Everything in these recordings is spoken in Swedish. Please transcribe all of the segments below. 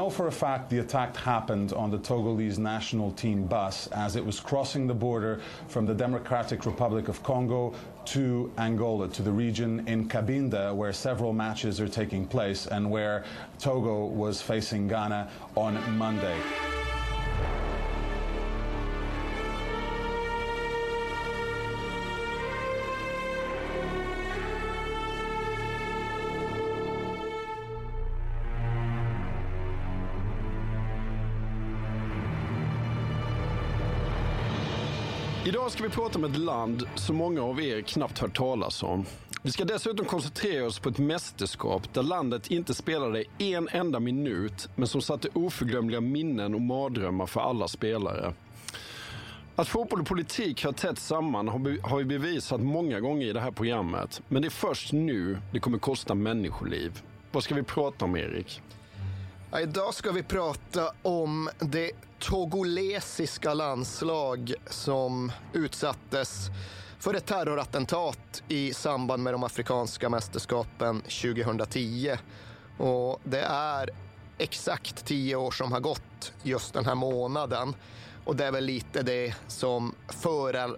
Know for a fact the attack happened on the Togolese national team bus as it was crossing the border from the Democratic Republic of Congo to Angola, to the region in Cabinda, where several matches are taking place and where Togo was facing Ghana on Monday. Idag ska vi prata om ett land som många av er knappt hört talas om. Vi ska dessutom koncentrera oss på ett mästerskap där landet inte spelade en enda minut men som satte oförglömliga minnen och mardrömmar för alla spelare. Att fotboll och politik hör tätt samman har vi bevisat många gånger i det här programmet. Men det är först nu det kommer kosta människoliv. Vad ska vi prata om, Erik? Ja, idag ska vi prata om det togolesiska landslag som utsattes för ett terrorattentat i samband med de afrikanska mästerskapen 2010. Och det är exakt tio år som har gått just den här månaden. Och det är väl lite det som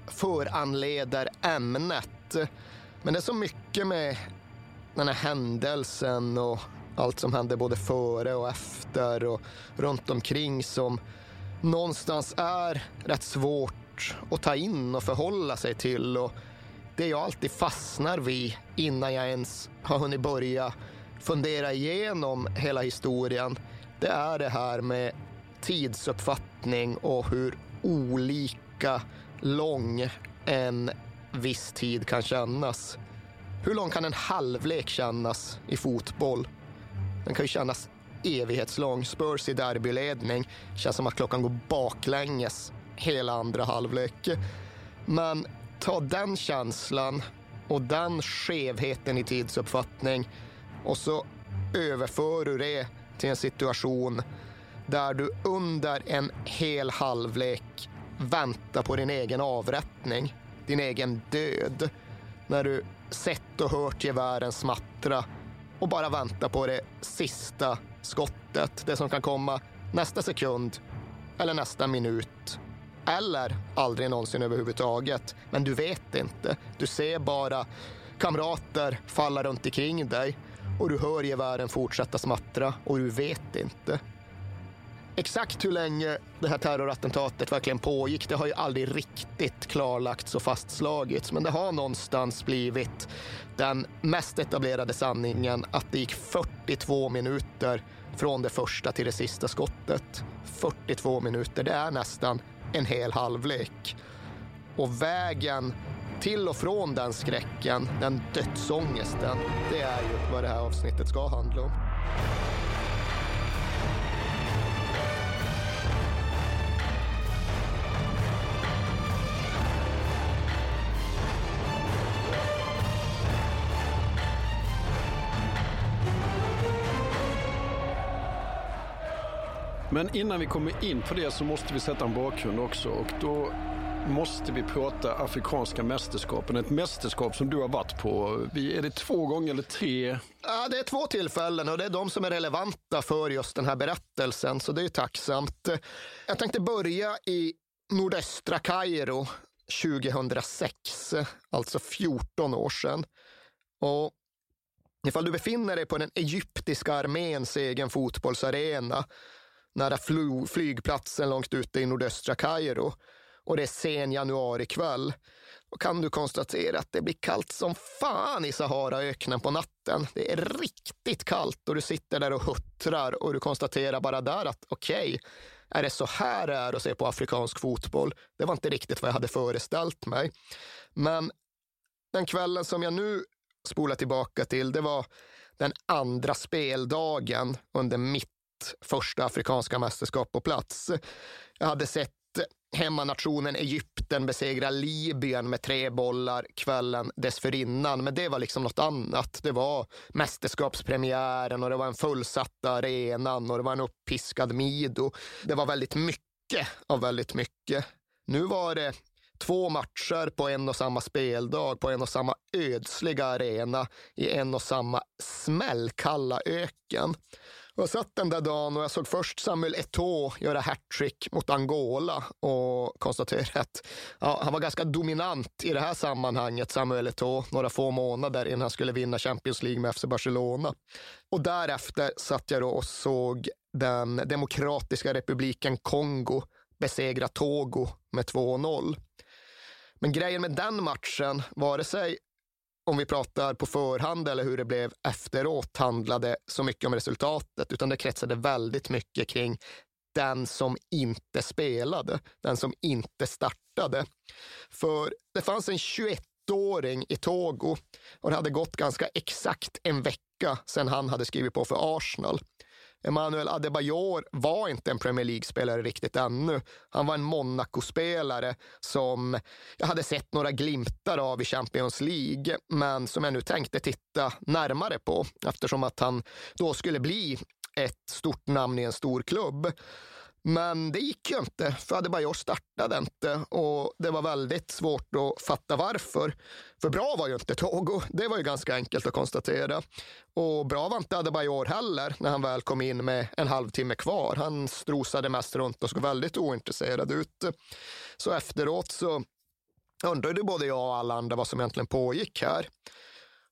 föranleder ämnet. Men det är så mycket med den här händelsen och allt som hände både före och efter och runt omkring som någonstans är rätt svårt att ta in och förhålla sig till. Och det jag alltid fastnar vid innan jag ens har hunnit börja fundera igenom hela historien, det är det här med tidsuppfattning och hur olika lång en viss tid kan kännas. Hur lång kan en halvlek kännas i fotboll? Den kan ju kännas evighetslång. Spurs i derbyledning. Känns som att klockan går baklänges hela andra halvlek. Men ta den känslan och den skevheten i tidsuppfattning och så överför du det till en situation där du under en hel halvlek väntar på din egen avrättning, din egen död. När du sett och hört gevären smattra och bara väntar på det sista skottet. Det som kan komma nästa sekund eller nästa minut. Eller aldrig någonsin överhuvudtaget. Men du vet inte. Du ser bara kamrater falla runt omkring dig och du hör gevären fortsätta smattra och du vet inte. Exakt hur länge det här terrorattentatet verkligen pågick, det har ju aldrig riktigt klarlagts och fastslagits. Men det har någonstans blivit den mest etablerade sanningen att det gick 42 minuter från det första till det sista skottet. 42 minuter, det är nästan en hel halvlek. Och vägen till och från den skräcken, den dödsångesten, det är ju vad det här avsnittet ska handla om. Men innan vi kommer in på det så måste vi sätta en bakgrund också och då måste vi prata Afrikanska mästerskapen. Ett mästerskap som du har varit på. Är det två gånger eller tre? Ja, det är två tillfällen och det är de som är relevanta för just den här berättelsen, så det är tacksamt. Jag tänkte börja i nordöstra Kairo 2006, alltså 14 år sedan. Och ifall du befinner dig på den egyptiska arméns egen fotbollsarena nära flygplatsen långt ute i nordöstra Kairo och det är sen januarikväll. Då kan du konstatera att det blir kallt som fan i Saharaöknen på natten. Det är riktigt kallt och du sitter där och huttrar och du konstaterar bara där att okej, okay, är det så här det är att se på afrikansk fotboll? Det var inte riktigt vad jag hade föreställt mig. Men den kvällen som jag nu spolar tillbaka till, det var den andra speldagen under mitt första afrikanska mästerskap på plats. Jag hade sett hemmanationen Egypten besegra Libyen med tre bollar kvällen dessförinnan. Men det var liksom något annat. Det var mästerskapspremiären och det var en fullsatt arenan och det var en uppiskad Mido. Det var väldigt mycket av väldigt mycket. Nu var det två matcher på en och samma speldag på en och samma ödsliga arena i en och samma smällkalla öken. Jag satt den där dagen och jag såg först Samuel Eto'o göra hattrick mot Angola och konstaterade att ja, han var ganska dominant i det här sammanhanget, Samuel Eto'o, några få månader innan han skulle vinna Champions League med FC Barcelona. Och därefter satt jag då och såg den demokratiska republiken Kongo besegra Togo med 2-0. Men grejen med den matchen, vare sig om vi pratar på förhand eller hur det blev efteråt, handlade så mycket om resultatet, utan det kretsade väldigt mycket kring den som inte spelade, den som inte startade. För det fanns en 21-åring i Togo och det hade gått ganska exakt en vecka sedan han hade skrivit på för Arsenal. Emmanuel Adebayor var inte en Premier League-spelare riktigt ännu. Han var en Monaco-spelare som jag hade sett några glimtar av i Champions League, men som jag nu tänkte titta närmare på eftersom att han då skulle bli ett stort namn i en stor klubb. Men det gick ju inte, för Adebayor startade inte och det var väldigt svårt att fatta varför. För bra var ju inte Togo, det var ju ganska enkelt att konstatera. Och bra var inte Adebayor heller när han väl kom in med en halvtimme kvar. Han strosade mest runt och såg väldigt ointresserad ut. Så efteråt så undrade både jag och alla andra vad som egentligen pågick här.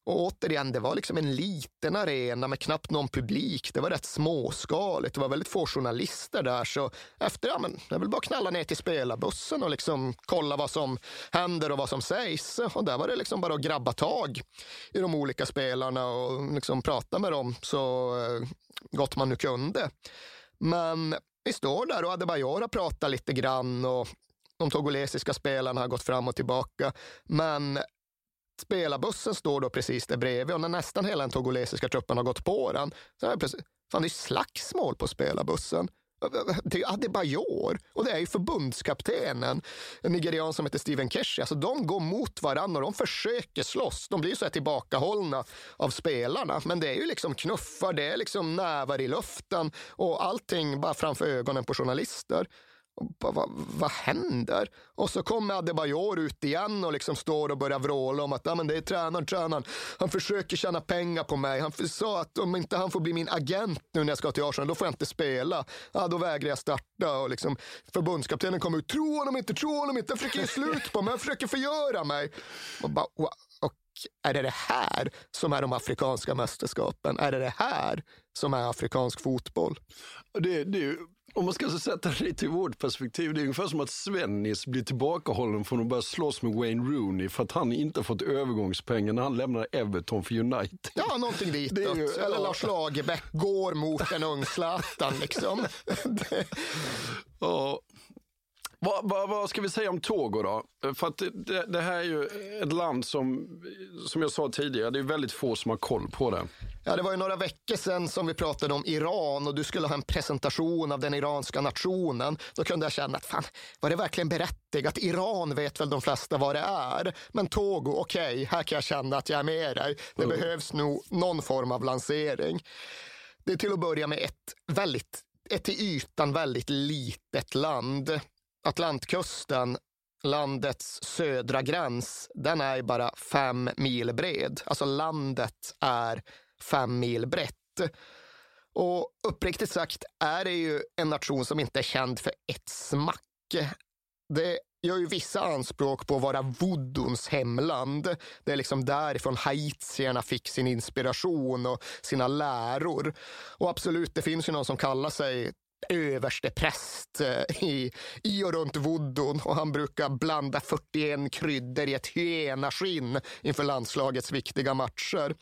Och återigen, det var liksom en liten arena med knappt någon publik. Det var rätt småskaligt. Det var väldigt få journalister där. Så efter, ja, men jag vill bara knalla ner till spelarbussen och liksom kolla vad som händer och vad som sägs. Och där var det liksom bara att grabba tag i de olika spelarna och liksom prata med dem så eh, gott man nu kunde. Men vi står där och Adebayor har pratat lite grann och de togolesiska spelarna har gått fram och tillbaka. Men Spelarbussen står då precis där bredvid och när nästan hela den togolesiska truppen har gått på den, så är det precis, fan det är slagsmål på spelarbussen. Det är Adebayor och det är ju förbundskaptenen, en nigerian som heter Steven Keshi. Alltså de går mot varandra och de försöker slåss. De blir så här tillbakahållna av spelarna. Men det är ju liksom knuffar, det är liksom nävar i luften och allting bara framför ögonen på journalister vad, va, va händer? Och så kommer Adebayor ut igen och liksom står och börjar vråla om att ah, men det är tränaren, tränaren. Han försöker tjäna pengar på mig. Han sa att om inte han får bli min agent nu när jag ska till Arsenal, då får jag inte spela. Ah, då vägrar jag starta. Och liksom, förbundskaptenen kommer ut. Tro honom inte, tro honom inte. Han försöker ge slut på mig. Han försöker förgöra mig. Och, bara, och är det det här som är de afrikanska mästerskapen? Är det det här som är afrikansk fotboll? Det, det om man ska sätta det till vårt perspektiv, det är ungefär som att Svennis blir tillbakahållen från att börja slåss med Wayne Rooney för att han inte fått övergångspengar när han lämnar Everton för United. Ja, någonting ditåt. Ju, Eller ja. Lars Lagerbäck går mot en ung Zlatan liksom. ja, vad, vad, vad, ska vi säga om Togo då? För att det, det, här är ju ett land som, som jag sa tidigare, det är väldigt få som har koll på det. Ja, det var ju några veckor sedan som vi pratade om Iran och du skulle ha en presentation av den iranska nationen. Då kunde jag känna att fan, var det verkligen berättigat? Iran vet väl de flesta vad det är. Men Togo, okej, okay, här kan jag känna att jag är med dig. Det mm. behövs nog någon form av lansering. Det är till att börja med ett väldigt ett till ytan väldigt litet land. Atlantkusten, landets södra gräns, den är bara fem mil bred. Alltså landet är fem mil brett. Och uppriktigt sagt är det ju en nation som inte är känd för ett smack. Det gör ju vissa anspråk på att vara voodoons hemland. Det är liksom därifrån haitierna fick sin inspiration och sina läror. Och absolut, det finns ju någon som kallar sig överste präst eh, i, i och runt voodoo och han brukar blanda 41 kryddor i ett hyenaskinn inför landslagets viktiga matcher.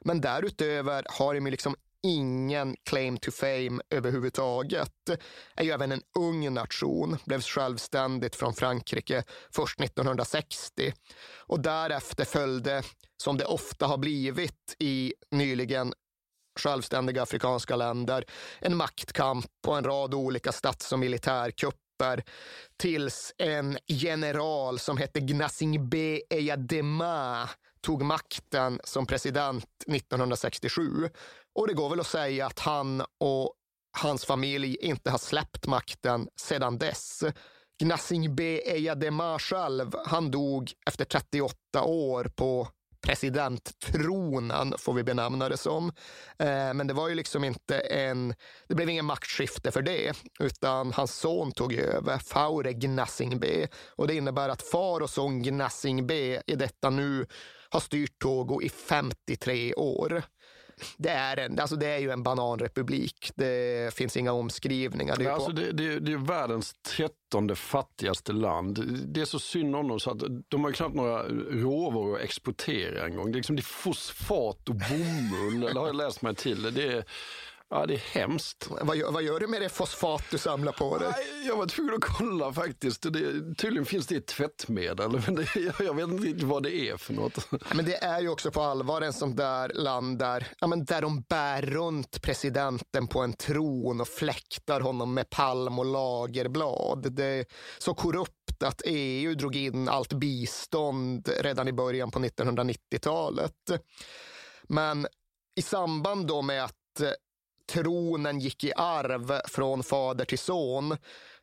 Men därutöver har de liksom ingen claim to fame överhuvudtaget. Är ju även en ung nation, blev självständigt från Frankrike först 1960 och därefter följde, som det ofta har blivit i nyligen självständiga afrikanska länder, en maktkamp och en rad olika stats och militärkupper tills en general som hette Gnasingbe Eyadema tog makten som president 1967. Och det går väl att säga att han och hans familj inte har släppt makten sedan dess. Gnasingbe Eyadema själv, han dog efter 38 år på presidenttronen, får vi benämna det som. Eh, men det var ju liksom inte en... Det blev ingen maktskifte för det, utan hans son tog över, Faure Gnassingbe. Och det innebär att far och son Gnassingbe i detta nu har styrt Togo i 53 år det är, en, alltså det är ju en bananrepublik. Det finns inga omskrivningar. Det är, alltså det, det, det är världens trettonde fattigaste land. Det är så synd om dem så att de har knappt några råvaror att exportera en gång. Det är, liksom, det är fosfat och bomull, eller har jag läst mig till. Det är, Ja, det är hemskt. Vad gör, vad gör du med det fosfat du samlar på dig? Jag var tvungen att kolla faktiskt. Det, tydligen finns det i tvättmedel, men det, jag vet inte riktigt vad det är för något. Men det är ju också på allvar en sån där land där, ja, men där de bär runt presidenten på en tron och fläktar honom med palm och lagerblad. Det är så korrupt att EU drog in allt bistånd redan i början på 1990-talet. Men i samband då med att tronen gick i arv från fader till son,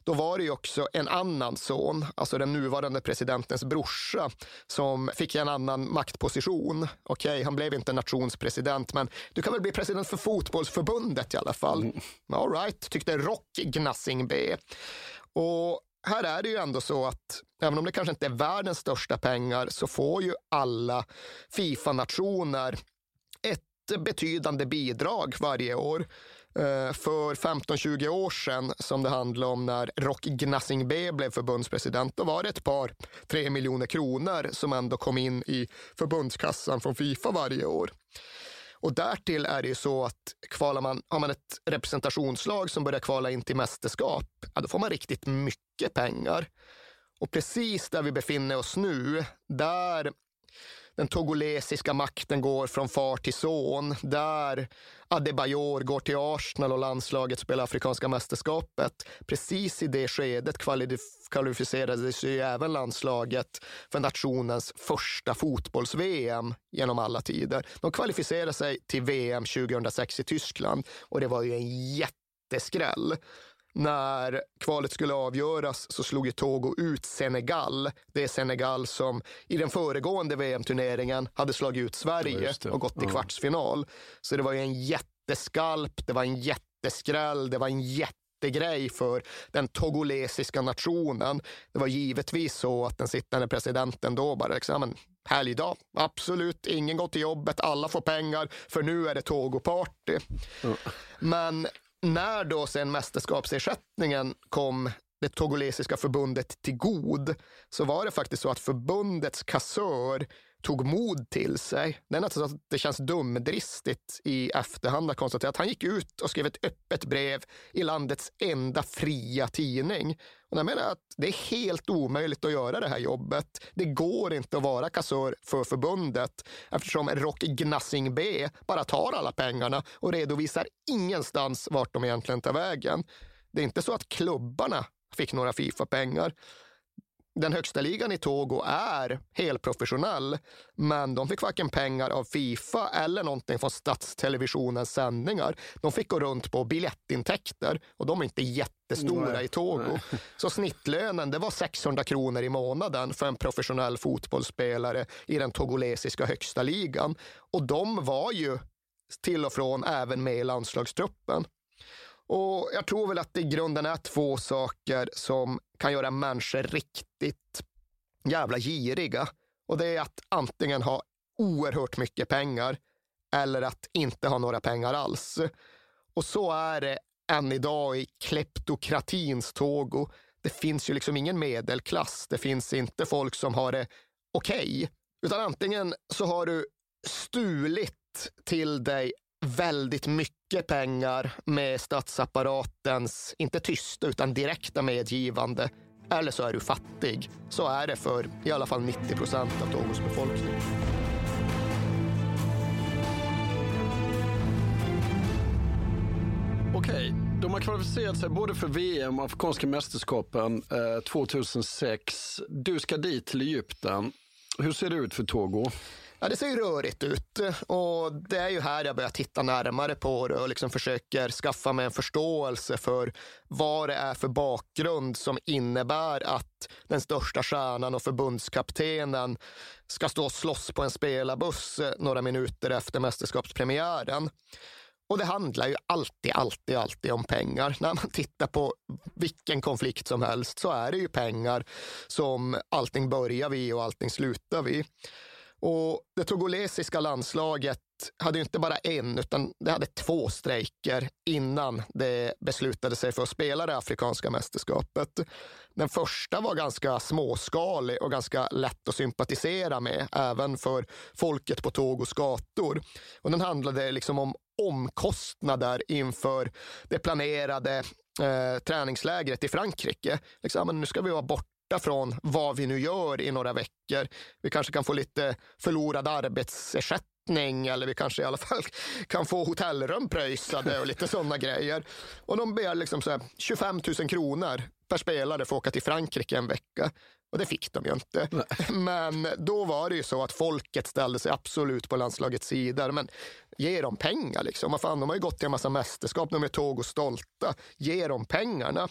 då var det ju också en annan son, alltså den nuvarande presidentens brorsa, som fick en annan maktposition. Okej, okay, han blev inte nationspresident, men du kan väl bli president för fotbollsförbundet i alla fall. Mm. All right, tyckte Rock Gnassing B. Och här är det ju ändå så att även om det kanske inte är världens största pengar så får ju alla Fifa-nationer betydande bidrag varje år. Eh, för 15-20 år sedan, som det handlade om när Rock Gnassing B blev förbundspresident, då var det ett par, tre miljoner kronor som ändå kom in i förbundskassan från Fifa varje år. Och därtill är det ju så att kvalar man, har man ett representationslag som börjar kvala in till mästerskap, ja, då får man riktigt mycket pengar. Och precis där vi befinner oss nu, där den togolesiska makten går från far till son. Där Adebayor går till Arsenal och landslaget spelar Afrikanska mästerskapet. Precis i det skedet kvalificerade sig även landslaget för nationens första fotbolls-VM genom alla tider. De kvalificerade sig till VM 2006 i Tyskland och det var ju en jätteskräll när kvalet skulle avgöras så slog ju Togo ut Senegal. Det är Senegal som i den föregående VM-turneringen hade slagit ut Sverige ja, och gått till kvartsfinal. Så det var ju en jätteskalp, det var en jätteskräll, det var en jättegrej för den togolesiska nationen. Det var givetvis så att den sittande presidenten då bara liksom, helgdag, absolut, ingen går till jobbet, alla får pengar, för nu är det Togo-party. Mm. Men när då sen mästerskapsersättningen kom det togolesiska förbundet till god så var det faktiskt så att förbundets kassör tog mod till sig. Det är nästan så att det känns dumdristigt i efterhand att konstatera att han gick ut och skrev ett öppet brev i landets enda fria tidning. Och jag menar att det är helt omöjligt att göra det här jobbet. Det går inte att vara kassör för förbundet eftersom Rocky Gnassing B bara tar alla pengarna och redovisar ingenstans vart de egentligen tar vägen. Det är inte så att klubbarna fick några Fifa-pengar den högsta ligan i Togo är helprofessionell, men de fick varken pengar av Fifa eller någonting från statstelevisionens sändningar. De fick gå runt på biljettintäkter och de är inte jättestora nej, i Togo. Nej. Så snittlönen det var 600 kronor i månaden för en professionell fotbollsspelare i den togolesiska högsta ligan. Och de var ju till och från även med i landslagstruppen. Och jag tror väl att det i grunden är två saker som kan göra människor riktigt jävla giriga. Och det är att antingen ha oerhört mycket pengar eller att inte ha några pengar alls. Och så är det än idag i kleptokratins Togo. Det finns ju liksom ingen medelklass. Det finns inte folk som har det okej. Okay. Utan antingen så har du stulit till dig väldigt mycket pengar med statsapparatens, inte tysta utan direkta medgivande. Eller så är du fattig. Så är det för i alla fall 90 procent av Togos befolkning. Okej, de har kvalificerat sig både för VM och Afrikanska mästerskapen eh, 2006. Du ska dit till Egypten. Hur ser det ut för Togo? Ja, det ser ju rörigt ut och det är ju här jag börjar titta närmare på det och liksom försöker skaffa mig en förståelse för vad det är för bakgrund som innebär att den största stjärnan och förbundskaptenen ska stå och slåss på en spelarbuss eh, några minuter efter mästerskapspremiären. Och det handlar ju alltid, alltid, alltid om pengar. När man tittar på vilken konflikt som helst så är det ju pengar som allting börjar vid och allting slutar vid. Och det togolesiska landslaget hade inte bara en, utan det hade två strejker innan det beslutade sig för att spela det afrikanska mästerskapet. Den första var ganska småskalig och ganska lätt att sympatisera med, även för folket på Togos gator. Och den handlade liksom om omkostnader inför det planerade eh, träningslägret i Frankrike. Liksom, men nu ska vi vara borta från vad vi nu gör i några veckor. Vi kanske kan få lite förlorad arbetsersättning eller vi kanske i alla fall kan få hotellrum pröjsade och lite sådana grejer. Och de begär liksom så 25 000 kronor per spelare för att åka till Frankrike en vecka. Och det fick de ju inte. Nej. Men då var det ju så att folket ställde sig absolut på landslagets sida. Men ge dem pengar liksom. Vad fan, de har ju gått till en massa mästerskap, de är tåg och stolta. Ge dem pengarna.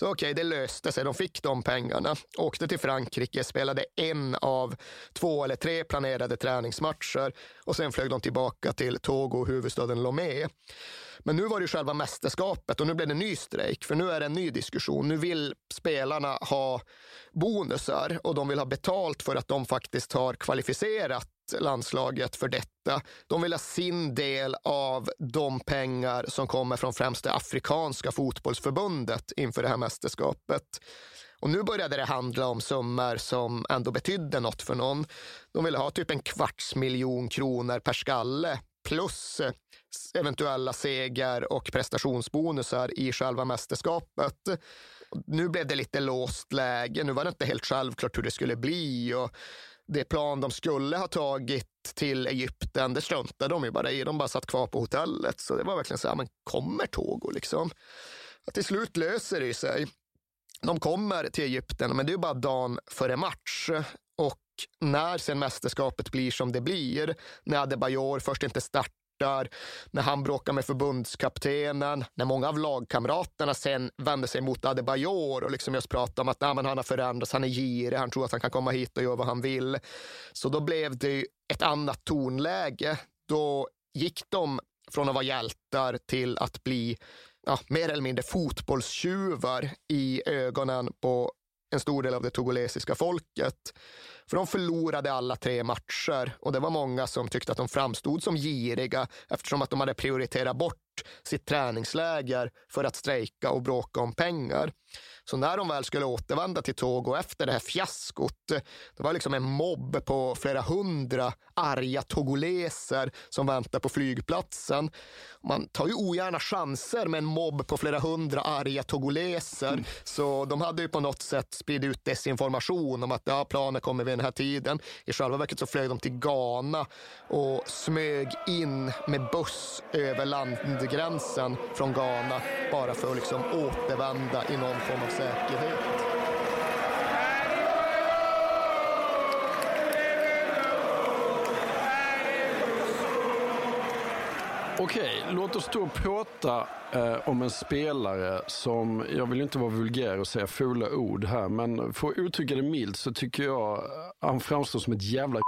Så okej, okay, det löste sig. De fick de pengarna. Åkte till Frankrike, spelade en av två eller tre planerade träningsmatcher och sen flög de tillbaka till Togo, huvudstaden Lomé. Men nu var det själva mästerskapet och nu blev det ny strejk, för nu är det en ny diskussion. Nu vill spelarna ha bonusar och de vill ha betalt för att de faktiskt har kvalificerat landslaget för detta. De vill ha sin del av de pengar som kommer från främst det afrikanska fotbollsförbundet inför det här mästerskapet. Och nu började det handla om summor som ändå betydde något för någon. De ville ha typ en kvarts miljon kronor per skalle plus eh, eventuella seger och prestationsbonusar i själva mästerskapet. Nu blev det lite låst läge. Nu var det inte helt självklart hur det skulle bli. Och det plan de skulle ha tagit till Egypten, det struntade de ju bara i. De bara satt kvar på hotellet. Så det var verkligen så här, men kommer Togo liksom? Att till slut löser det sig. De kommer till Egypten, men det är bara dagen före match. Och när sen mästerskapet blir som det blir, när Adebayor först inte startar supportrar, när han bråkar med förbundskaptenen, när många av lagkamraterna sen vänder sig mot Adebayor och liksom just pratar om att nej, han har förändrats, han är girig, han tror att han kan komma hit och göra vad han vill. Så då blev det ett annat tonläge. Då gick de från att vara hjältar till att bli ja, mer eller mindre fotbollstjuvar i ögonen på en stor del av det togolesiska folket. För de förlorade alla tre matcher och det var många som tyckte att de framstod som giriga eftersom att de hade prioriterat bort sitt träningsläger för att strejka och bråka om pengar. Så när de väl skulle återvända till Togo efter det här fiaskot, det var liksom en mobb på flera hundra arga togoleser som väntar på flygplatsen. Man tar ju ogärna chanser med en mobb på flera hundra arga togoleser. Mm. Så de hade ju på något sätt spridit ut desinformation om att ja, planen kommer vid den här tiden. I själva verket så flög de till Ghana och smög in med buss över landgränsen från Ghana bara för att liksom återvända i någon form av säkerhet. Okej, låt oss då prata eh, om en spelare som, jag vill inte vara vulgär och säga fula ord här, men för att uttrycka det milt så tycker jag han framstår som ett jävla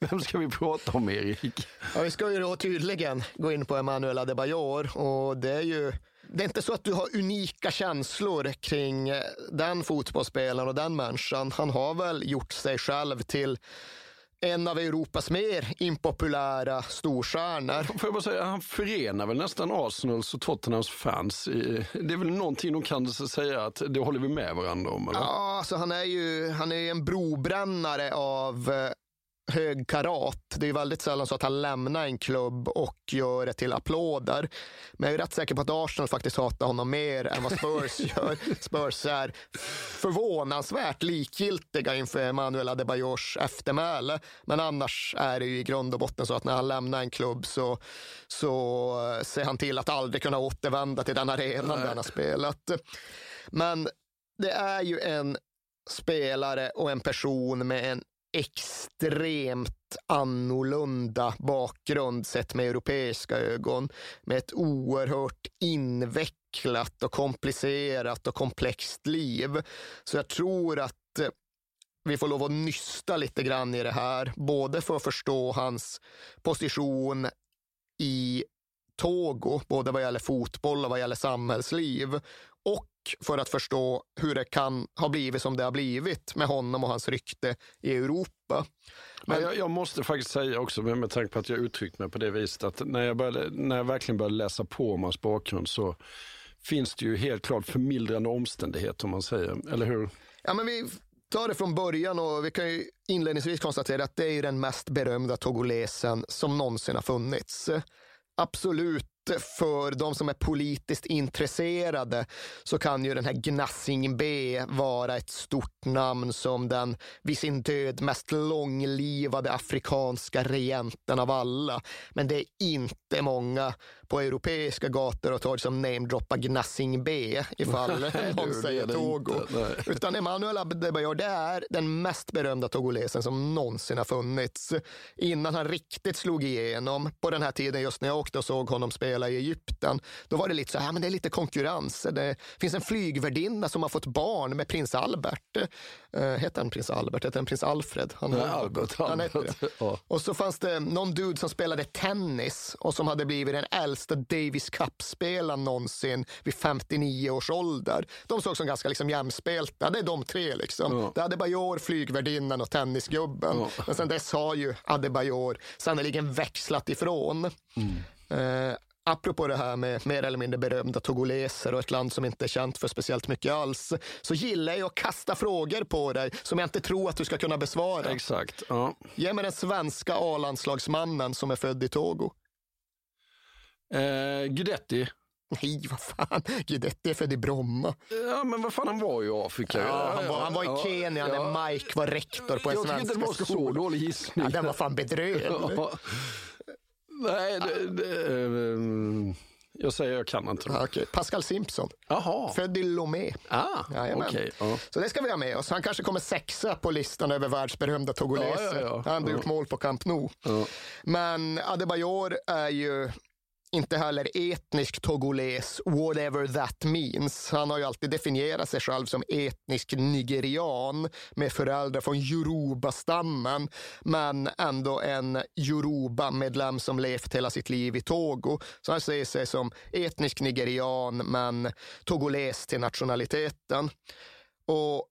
vem ska vi prata om, Erik? Ja, vi ska ju då tydligen gå in på Emanuel Adebayor och det är ju det är inte så att du har unika känslor kring eh, den fotbollsspelaren och den människan. Han har väl gjort sig själv till en av Europas mer impopulära storstjärnor. Får jag bara säga, han förenar väl nästan Arsenals och Tottenhams fans. Det är väl någonting de kan säga att det håller vi med varandra om? Eller? Ja, alltså han är ju han är en brobrännare av eh, hög karat. Det är väldigt sällan så att han lämnar en klubb och gör det till applåder. Men jag är rätt säker på att Arsenal faktiskt hatar honom mer än vad Spurs gör. Spurs är förvånansvärt likgiltiga inför Emanuel Adebayors eftermäle. Men annars är det ju i grund och botten så att när han lämnar en klubb så, så ser han till att aldrig kunna återvända till den arena där han har spelat. Men det är ju en spelare och en person med en extremt annorlunda bakgrund sett med europeiska ögon. Med ett oerhört invecklat och komplicerat och komplext liv. Så jag tror att eh, vi får lov att nysta lite grann i det här. Både för att förstå hans position i Togo, både vad gäller fotboll och vad gäller samhällsliv. Och för att förstå hur det kan ha blivit som det har blivit med honom och hans rykte i Europa. Men jag, jag måste faktiskt säga också, med tanke på att jag uttryckt mig på det viset, att när jag, började, när jag verkligen började läsa på om hans bakgrund så finns det ju helt klart förmildrande omständigheter om man säger, eller hur? Ja, men vi tar det från början och vi kan ju inledningsvis konstatera att det är den mest berömda togolesen som någonsin har funnits. Absolut för de som är politiskt intresserade så kan ju den här Gnassing B vara ett stort namn som den vid sin död mest långlivade afrikanska regenten av alla. Men det är inte många på europeiska gator och torg som namedroppar Gnassing B ifall någon säger Togo. Utan Emanuel Adebayor, det är den mest berömda togolesen som någonsin har funnits. Innan han riktigt slog igenom, på den här tiden just när jag åkte och såg honom spela i Egypten, då var det lite så här, men det är lite konkurrens. Det finns en flygvärdinna som har fått barn med prins Albert. Uh, heter han prins Albert? Heter han prins Alfred? Han, Nej, Albert, han Albert. Ja. Och så fanns det någon dude som spelade tennis och som hade blivit den äldsta Davis Cup-spelaren någonsin vid 59 års ålder. De såg som ganska liksom jämspelta. Det är de tre. Liksom. Ja. Det är Adebayor, flygvärdinnan och tennisgubben. Ja. Men sen dess har ju Adebayor sannoliken växlat ifrån. Mm. Eh, apropå det här med mer eller mindre berömda togoleser och ett land som inte är känt för speciellt mycket alls, så gillar jag att kasta frågor på dig som jag inte tror att du ska kunna besvara. Exakt. Ja. Ge mig den svenska A-landslagsmannen som är född i Togo. Eh, Guidetti. Nej, vad fan. Guidetti är född i Bromma. Ja, men vad fan, han var ju i Afrika. Ja, han, var, han var i Kenya ja, när Mike var rektor på en svensk skola. Jag tycker inte det var så dålig gissning. Ja, den var fan bedrövlig. Ja. Nej, det, det, um, jag säger jag kan inte. Ah, okay. Pascal Simpson. Aha. Född i Lomé. Ah, okay. uh. Så det ska vi ha med oss. Han kanske kommer sexa på listan över världsberömda togoleser. Ja, ja, ja. Han har gjort mål på Camp Nou. Men Adebayor är ju inte heller etnisk togoles, whatever that means. Han har ju alltid definierat sig själv som etnisk nigerian med föräldrar från Yoruba-stammen, men ändå en Yoruba-medlem som levt hela sitt liv i Togo. Så han ser sig som etnisk nigerian, men togoles till nationaliteten. Och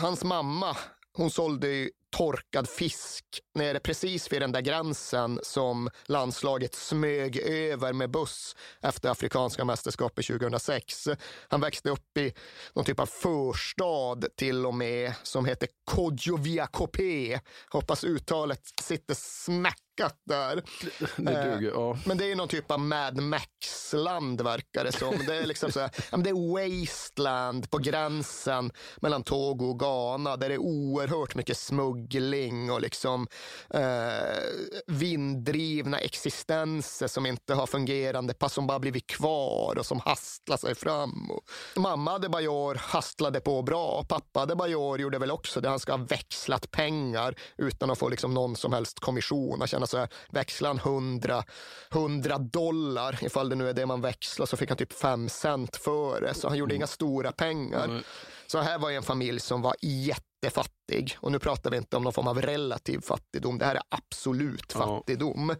hans mamma, hon sålde ju torkad fisk nere precis vid den där gränsen som landslaget smög över med buss efter afrikanska mästerskapet 2006. Han växte upp i någon typ av förstad till och med som heter Kodjoviakopé. Hoppas uttalet sitter smäck där. Det duger, ja. Eh, men det är någon typ av Mad Max-land verkar det som. Det är liksom så här, det är wasteland på gränsen mellan Togo och Ghana där det är oerhört mycket smuggling och liksom eh, vinddrivna existenser som inte har fungerande pass som bara blivit kvar och som hastlar sig fram. Och mamma Adebayor hastlade på bra. Pappa Adebayor gjorde väl också det. Han ska ha växlat pengar utan att få liksom någon som helst kommission. Han så här, växlar han 100, 100 dollar, ifall det nu är det man växlar, så fick han typ 5 cent för det. Så han gjorde mm. inga stora pengar. Mm. Så här var en familj som var jättefattig. Och nu pratar vi inte om någon form av relativ fattigdom. Det här är absolut fattigdom.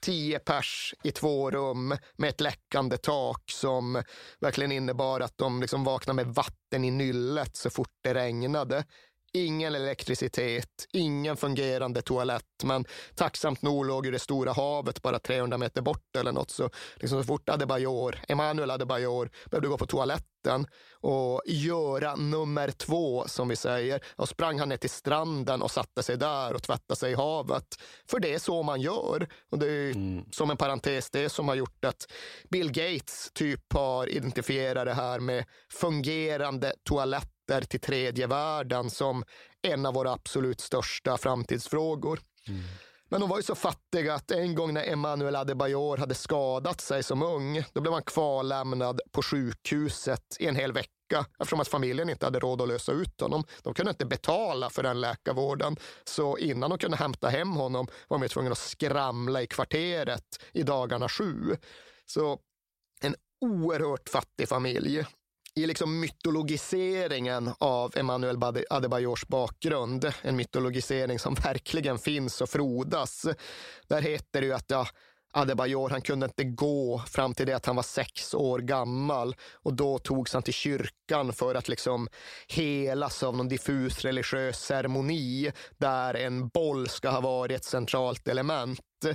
Tio pers i två rum med ett läckande tak som verkligen innebar att de liksom vaknade med vatten i nyllet så fort det regnade ingen elektricitet, ingen fungerande toalett. Men tacksamt nog låg ju det stora havet bara 300 meter bort eller något. Så, liksom så fort Adebayor, Emanuel Adebayor behövde gå på toaletten och göra nummer två, som vi säger, och sprang han ner till stranden och satte sig där och tvättade sig i havet. För det är så man gör. Och det är mm. som en parentes, det som har gjort att Bill Gates typ har identifierat det här med fungerande toaletter kontakter till tredje världen som en av våra absolut största framtidsfrågor. Mm. Men de var ju så fattiga att en gång när Emmanuel Adebayor hade skadat sig som ung, då blev han kvarlämnad på sjukhuset i en hel vecka eftersom att familjen inte hade råd att lösa ut honom. De kunde inte betala för den läkarvården. Så innan de kunde hämta hem honom var de tvungna att skramla i kvarteret i dagarna sju. Så en oerhört fattig familj i liksom mytologiseringen av Emanuel Adebayors bakgrund, en mytologisering som verkligen finns och frodas, där heter det ju att ja, Adebayor, han kunde inte gå fram till det att han var sex år gammal och då togs han till kyrkan för att liksom helas av någon diffus religiös ceremoni där en boll ska ha varit ett centralt element. Eh,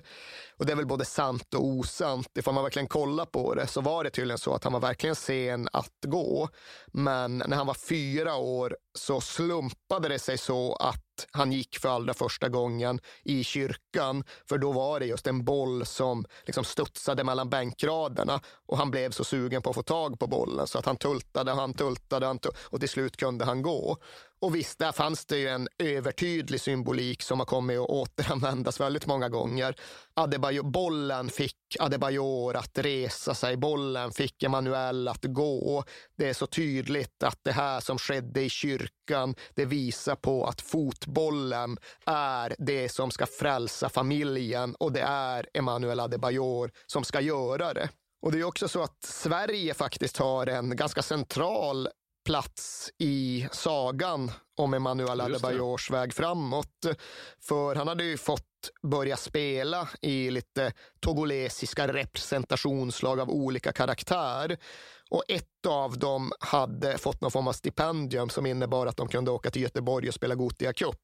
och det är väl både sant och osant. Ifall man verkligen kollar på det så var det tydligen så att han var verkligen sen att gå. Men när han var fyra år så slumpade det sig så att han gick för allra första gången i kyrkan. För då var det just en boll som liksom studsade mellan bänkraderna och han blev så sugen på att få tag på bollen så att han tultade, han tultade, han tultade och till slut kunde han gå. Och visst, där fanns det ju en övertydlig symbolik som har kommit att återanvändas väldigt många gånger. Adebayo, bollen fick Adebayor att resa sig, bollen fick Emanuel att gå. Det är så tydligt att det här som skedde i kyrkan, det visar på att fotbollen är det som ska frälsa familjen och det är Emanuel Adebayor som ska göra det. Och det är också så att Sverige faktiskt har en ganska central plats i sagan om Emanuel Adebayors väg framåt. För han hade ju fått börja spela i lite togolesiska representationslag av olika karaktär. Och ett av dem hade fått någon form av stipendium som innebar att de kunde åka till Göteborg och spela Gotia Cup.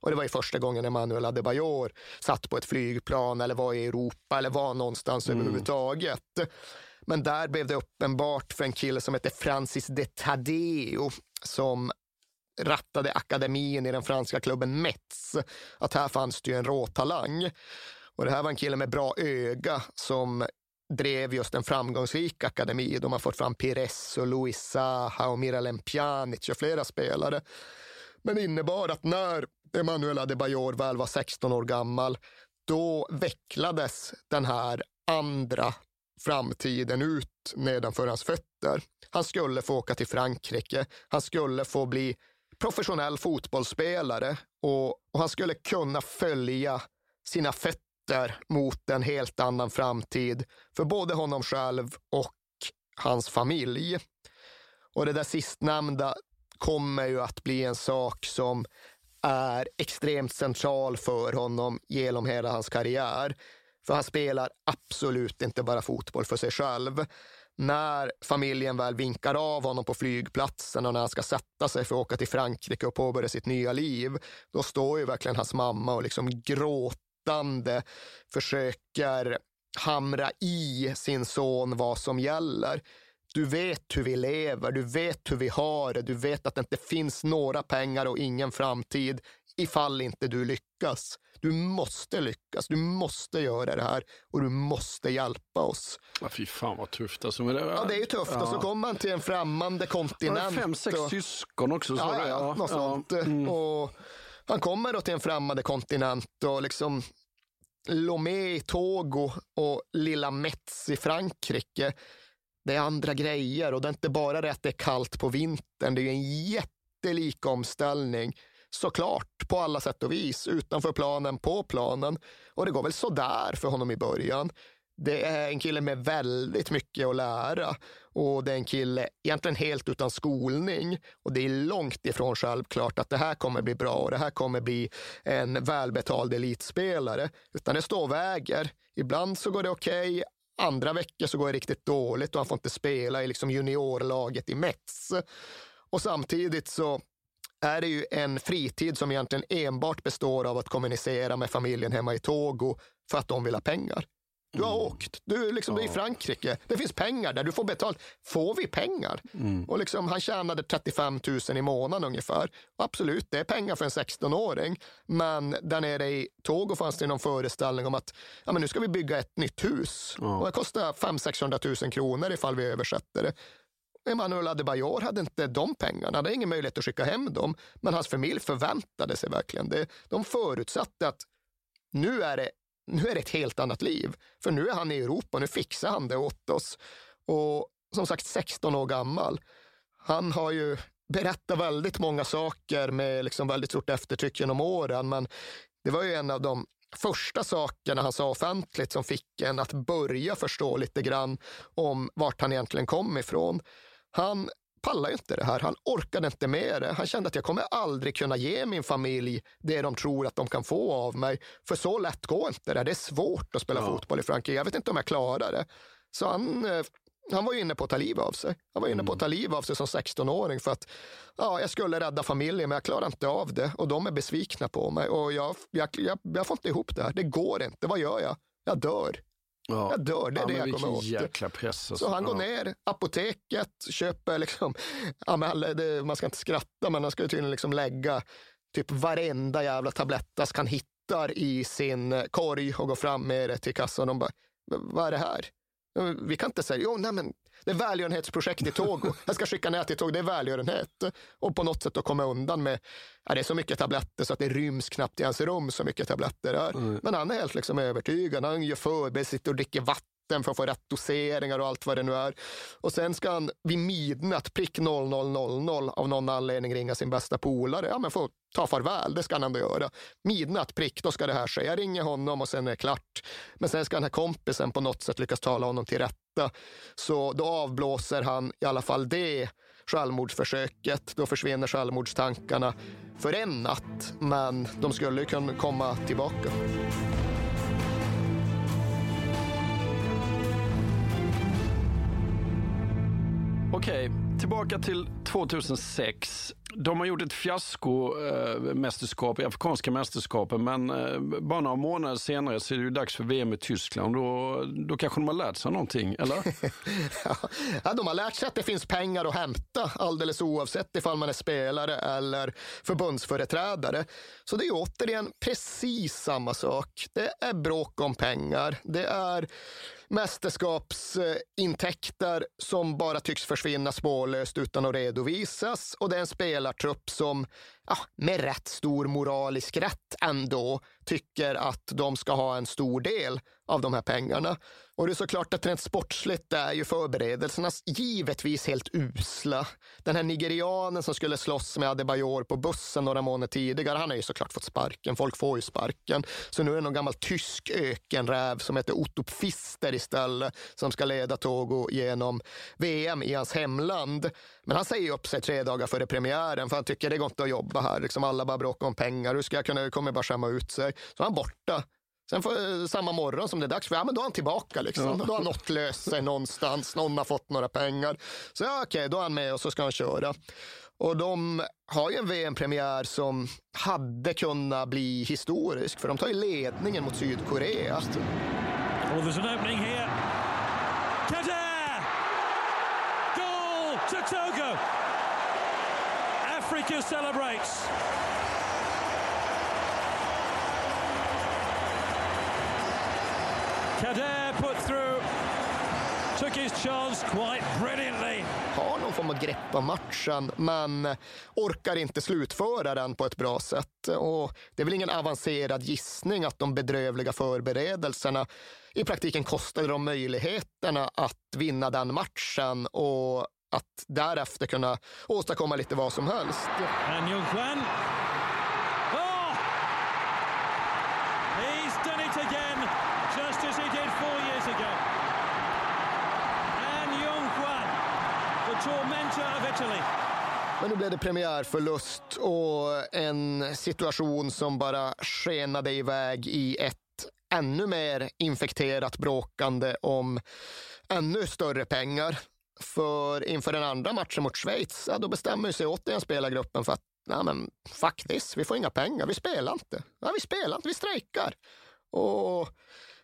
Och det var ju första gången Emanuel Adebayor satt på ett flygplan eller var i Europa eller var någonstans mm. överhuvudtaget. Men där blev det uppenbart för en kille som hette Francis de Tadeo som rattade akademin i den franska klubben Metz att här fanns det ju en råtalang. Och det här var en kille med bra öga som drev just en framgångsrik akademi. De har fått fram Pires och Luis Saha och Miralem Pjanic och flera spelare. Men det innebar att när Emanuel Adebayor väl var 16 år gammal, då vecklades den här andra framtiden ut nedanför hans fötter. Han skulle få åka till Frankrike. Han skulle få bli professionell fotbollsspelare och, och han skulle kunna följa sina fötter mot en helt annan framtid för både honom själv och hans familj. Och det där sistnämnda kommer ju att bli en sak som är extremt central för honom genom hela hans karriär. För han spelar absolut inte bara fotboll för sig själv. När familjen väl vinkar av honom på flygplatsen och när han ska sätta sig för att åka till Frankrike och påbörja sitt nya liv, då står ju verkligen hans mamma och liksom gråtande försöker hamra i sin son vad som gäller. Du vet hur vi lever, du vet hur vi har det, du vet att det inte finns några pengar och ingen framtid ifall inte du lyckas. Du måste lyckas, du måste göra det här och du måste hjälpa oss. Ja, fy fan vad tufft. Alltså, det, ja, det är ju tufft. Ja. Och så kommer man till en främmande kontinent. Fem, sex och, syskon också. Så ja, det, ja, något sånt. Mm. Och han kommer då till en främmande kontinent och liksom Lomé i Togo och lilla Metz i Frankrike. Det är andra grejer och det är inte bara det att det är kallt på vintern. Det är en jättelik omställning såklart, på alla sätt och vis. Utanför planen, på planen. Och det går väl sådär för honom i början. Det är en kille med väldigt mycket att lära och det är en kille egentligen helt utan skolning. Och det är långt ifrån självklart att det här kommer bli bra och det här kommer bli en välbetald elitspelare. Utan det står och väger. Ibland så går det okej, okay, andra veckor så går det riktigt dåligt och han får inte spela i liksom juniorlaget i Mets. Och samtidigt så är det ju en fritid som egentligen enbart består av att kommunicera med familjen hemma i Togo för att de vill ha pengar. Du har mm. åkt. Du, liksom, ja. du är i Frankrike. Det finns pengar där. Du får betalt. Får vi pengar? Mm. Och liksom, han tjänade 35 000 i månaden ungefär. absolut, det är pengar för en 16-åring. Men där nere i Togo fanns det någon föreställning om att ja, men nu ska vi bygga ett nytt hus. Ja. Och det kostar 500 000 kronor ifall vi översätter det. Emanuel Adebayor hade inte de pengarna, han hade ingen möjlighet att skicka hem dem. Men hans familj förväntade sig verkligen det. De förutsatte att nu är det nu är det ett helt annat liv. För nu är han i Europa, nu fixar han det åt oss. Och som sagt 16 år gammal. Han har ju berättat väldigt många saker med liksom väldigt stort eftertryck genom åren. Men det var ju en av de första sakerna han sa offentligt som fick en att börja förstå lite grann om vart han egentligen kom ifrån. Han pallar inte det här. Han orkade inte med det. Han kände att jag kommer aldrig kunna ge min familj det de tror att de kan få av mig. För så lätt går inte det. Det är svårt att spela ja. fotboll i Frankrike. Jag vet inte om jag klarar det. Så han, eh, han var inne på att ta livet av sig. Han var inne på att ta livet av sig som 16-åring för att ja, jag skulle rädda familjen, men jag klarar inte av det. Och de är besvikna på mig och jag, jag, jag, jag får inte ihop det här. Det går inte. Vad gör jag? Jag dör. Ja. Jag dör, det är ja, det jag kommer åt. jäkla press. Alltså. Så han går ner, apoteket, köper liksom, ja, men det, man ska inte skratta, men han ska tydligen liksom lägga typ varenda jävla tablettask han hittar i sin korg och går fram med det till kassan. Och de bara, vad är det här? Vi kan inte säga, jo, nej men det är välgörenhetsprojekt i Togo. Jag ska skicka ner till Togo, det är välgörenhet. Och på något sätt att komma undan med, ja, det är så mycket tabletter så att det ryms knappt i hans rum så mycket tabletter är. Mm. Men han är helt liksom övertygad. Han gör förberedelser, sitter och dricker vatten vatten för att få rätt doseringar och allt vad det nu är. Och sen ska han vid midnatt, prick 0000, av någon anledning ringa sin bästa polare. Ja, men få ta farväl, det ska han ändå göra. Midnatt, prick, då ska det här ske. Jag ringer honom och sen är det klart. Men sen ska den här kompisen på något sätt lyckas tala honom till rätta. Så då avblåser han i alla fall det självmordsförsöket. Då försvinner självmordstankarna för en natt, men de skulle kunna komma tillbaka. Okej, okay, tillbaka till 2006. De har gjort ett fiaskomästerskap eh, i Afrikanska mästerskapen, men eh, bara några månader senare så är det ju dags för VM i Tyskland. Då, då kanske de har lärt sig någonting, eller? ja, de har lärt sig att det finns pengar att hämta alldeles oavsett ifall man är spelare eller förbundsföreträdare. Så det är återigen precis samma sak. Det är bråk om pengar. Det är mästerskapsintäkter som bara tycks försvinna spårlöst utan att redovisas. Och det är en spelartrupp som ja, med rätt stor moralisk rätt ändå tycker att de ska ha en stor del av de här pengarna. Och det är såklart att rent sportsligt är ju förberedelserna givetvis helt usla. Den här nigerianen som skulle slåss med Adebayor på bussen några månader tidigare, han har ju såklart fått sparken. Folk får ju sparken. Så nu är det någon gammal tysk ökenräv som heter Otto Pfister istället som ska leda Togo genom VM i hans hemland. Men han säger upp sig tre dagar före premiären för han tycker det går inte att jobba här. Liksom alla bara bråkar om pengar. Hur ska jag kunna, kommer bara skämma ut sig. Så han borta. Sen för, samma morgon som det är dags för, ja men då är han tillbaka liksom. Ja. Då har något löst sig någonstans, någon har fått några pengar. Så ja, okej, okay, då är han med och så ska han köra. Och de har ju en VM-premiär som hade kunnat bli historisk, för de tar ju ledningen mot Sydkorea. Oh, there's an opening here. Kader! Goal to celebrates. Kader put through. Took his chance quite brilliantly. Har någon form av grepp om matchen, men orkar inte slutföra den på ett bra sätt. Och det är väl ingen avancerad gissning att de bedrövliga förberedelserna i praktiken kostade dem möjligheterna att vinna den matchen och att därefter kunna åstadkomma lite vad som helst. And Men nu blev det premiärförlust och en situation som bara skenade iväg i ett ännu mer infekterat bråkande om ännu större pengar. För inför den andra matchen mot Schweiz, ja, då bestämmer sig återigen spelargruppen för att nej men faktiskt, vi får inga pengar, vi spelar inte. Ja, vi spelar inte, vi strejkar. Och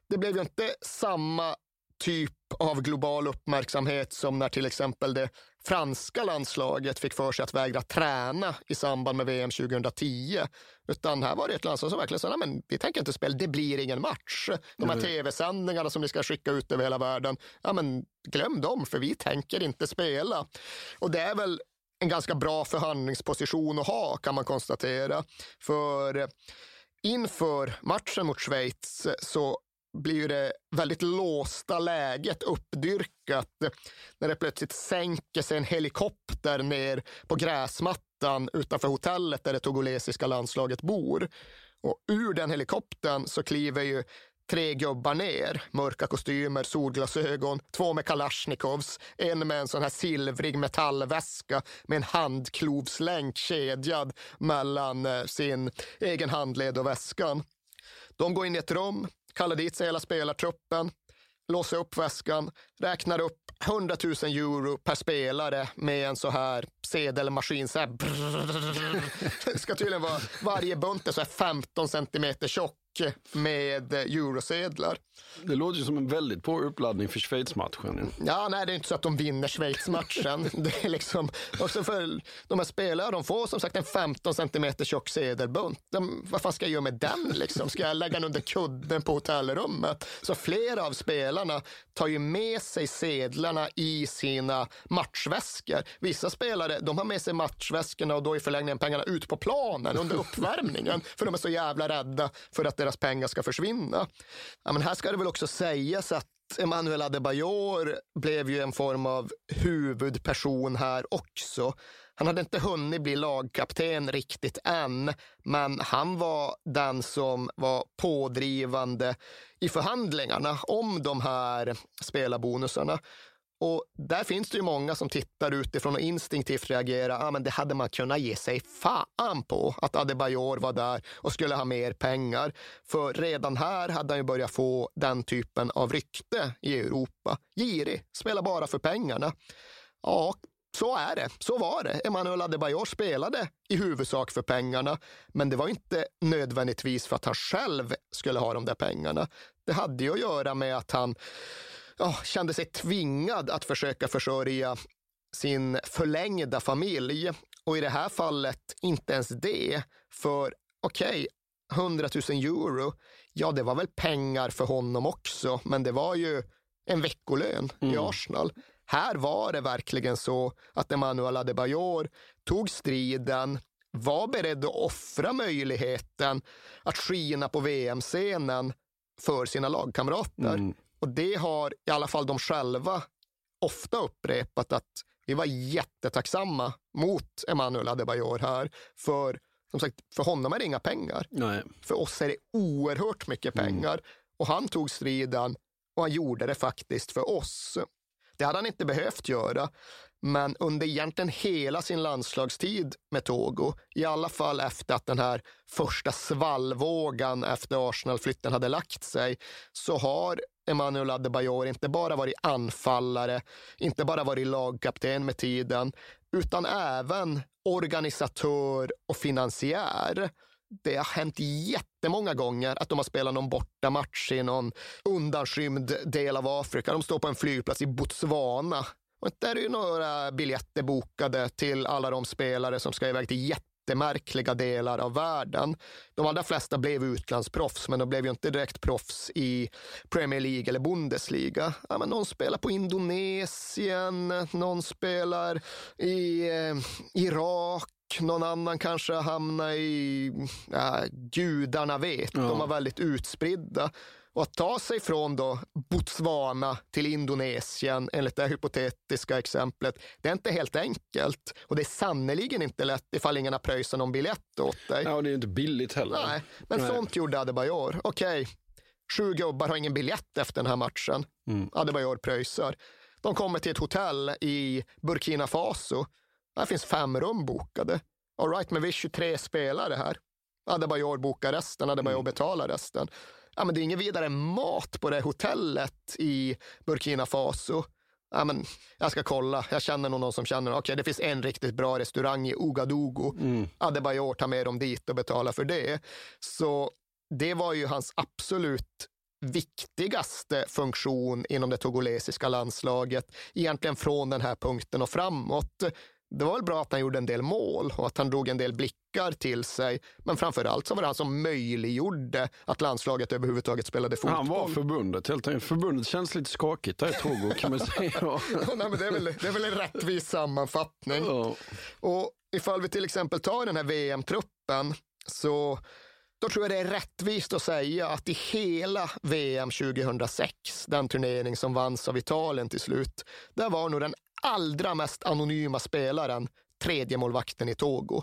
det blev ju inte samma typ av global uppmärksamhet som när till exempel det franska landslaget fick för sig att vägra träna i samband med VM 2010. Utan här var det ett landslag som verkligen sa, men vi tänker inte spela, det blir ingen match. De här tv-sändningarna som ni ska skicka ut över hela världen, ja men glöm dem, för vi tänker inte spela. Och det är väl en ganska bra förhandlingsposition att ha, kan man konstatera. För inför matchen mot Schweiz så blir det väldigt låsta läget uppdyrkat när det plötsligt sänker sig en helikopter ner på gräsmattan utanför hotellet där det togolesiska landslaget bor. Och ur den helikoptern så kliver ju tre gubbar ner, mörka kostymer, solglasögon, två med kalasjnikovs, en med en sån här silvrig metallväska med en handklovslänk kedjad mellan eh, sin egen handled och väskan. De går in i ett rum, kallar dit sig hela spelartruppen, låser upp väskan, räknar upp 100 000 euro per spelare med en så här sedelmaskin. Så här brrr. ska tydligen vara, varje bunt är så här 15 centimeter tjock med eurosedlar. Det låter ju som en väldigt på uppladdning för Schweiz-matchen. Ja, nej, det är inte så att de vinner Schweiz-matchen. det är liksom, också för de här spelarna, de får som sagt en 15 centimeter tjock sedelbunt. De, vad fan ska jag göra med den? Liksom? Ska jag lägga den under kudden på hotellrummet? Så flera av spelarna tar ju med sig sedlarna i sina matchväskor. Vissa spelare de har med sig matchväskorna och då i förlängningen pengarna ut på planen under uppvärmningen för de är så jävla rädda för att deras pengar ska försvinna. Ja, men här ska det väl också sägas att Emmanuel Adebayor blev ju en form av huvudperson här också. Han hade inte hunnit bli lagkapten riktigt än, men han var den som var pådrivande i förhandlingarna om de här spelarbonusarna. Och där finns det ju många som tittar utifrån och instinktivt reagerar. Ah, men det hade man kunnat ge sig fan på att Adebayor var där och skulle ha mer pengar. För redan här hade han ju börjat få den typen av rykte i Europa. Girig, spelar bara för pengarna. Ja, så är det. Så var det. Emanuel Adebayor spelade i huvudsak för pengarna, men det var inte nödvändigtvis för att han själv skulle ha de där pengarna. Det hade ju att göra med att han oh, kände sig tvingad att försöka försörja sin förlängda familj. Och i det här fallet inte ens det. För okej, okay, 100 000 euro, ja det var väl pengar för honom också, men det var ju en veckolön mm. i Arsenal. Här var det verkligen så att Emmanuel Adebayor tog striden, var beredd att offra möjligheten att skina på VM-scenen för sina lagkamrater. Mm. Och det har i alla fall de själva ofta upprepat att vi var jättetacksamma mot Emanuel Adebayor här. För som sagt, för honom är det inga pengar. Nej. För oss är det oerhört mycket mm. pengar. Mm. Och han tog striden och han gjorde det faktiskt för oss. Det hade han inte behövt göra. Men under egentligen hela sin landslagstid med Togo, i alla fall efter att den här första svallvågan efter Arsenal-flytten hade lagt sig, så har Emmanuel Adebayor inte bara varit anfallare, inte bara varit lagkapten med tiden, utan även organisatör och finansiär. Det har hänt jättemånga gånger att de har spelat någon bortamatch i någon undanskymd del av Afrika. De står på en flygplats i Botswana och där är ju några biljetter bokade till alla de spelare som ska iväg till jättemärkliga delar av världen. De allra flesta blev utlandsproffs, men de blev ju inte direkt proffs i Premier League eller Bundesliga. Ja, men någon spelar på Indonesien, någon spelar i eh, Irak, någon annan kanske hamnar i, ja, gudarna vet, ja. de var väldigt utspridda. Och att ta sig från då Botswana till Indonesien, enligt det hypotetiska exemplet, det är inte helt enkelt. Och det är sannerligen inte lätt ifall ingen har pröjsat någon biljett åt dig. Ja, och det är inte billigt heller. Nej, men Nej. sånt gjorde Adebayor. Okej, okay. sju gubbar har ingen biljett efter den här matchen. Mm. Adebayor pröjsar. De kommer till ett hotell i Burkina Faso. Där finns fem rum bokade. All right, men vi är 23 spelare här. Adebayor bokar resten, Adebayor mm. betalar resten ja, men det är ingen vidare mat på det hotellet i Burkina Faso. ja, men, jag ska kolla, jag känner någon som känner, okej okay, det finns en riktigt bra restaurang i Ouagadougou. Mm. Adebayor tar med dem dit och betalar för det. Så det var ju hans absolut viktigaste funktion inom det togolesiska landslaget, egentligen från den här punkten och framåt. Det var väl bra att han gjorde en del mål och att han drog en del blickar till sig. Men framför allt så var det han som möjliggjorde att landslaget överhuvudtaget spelade fotboll. Han var förbundet helt enkelt. Förbundet känns lite skakigt där i Togo kan man säga. Nej, men det, är väl, det är väl en rättvis sammanfattning. Ja. Och ifall vi till exempel tar den här VM-truppen så då tror jag det är rättvist att säga att i hela VM 2006, den turnering som vanns av Italien till slut, där var nog den allra mest anonyma spelaren tredje målvakten i Togo.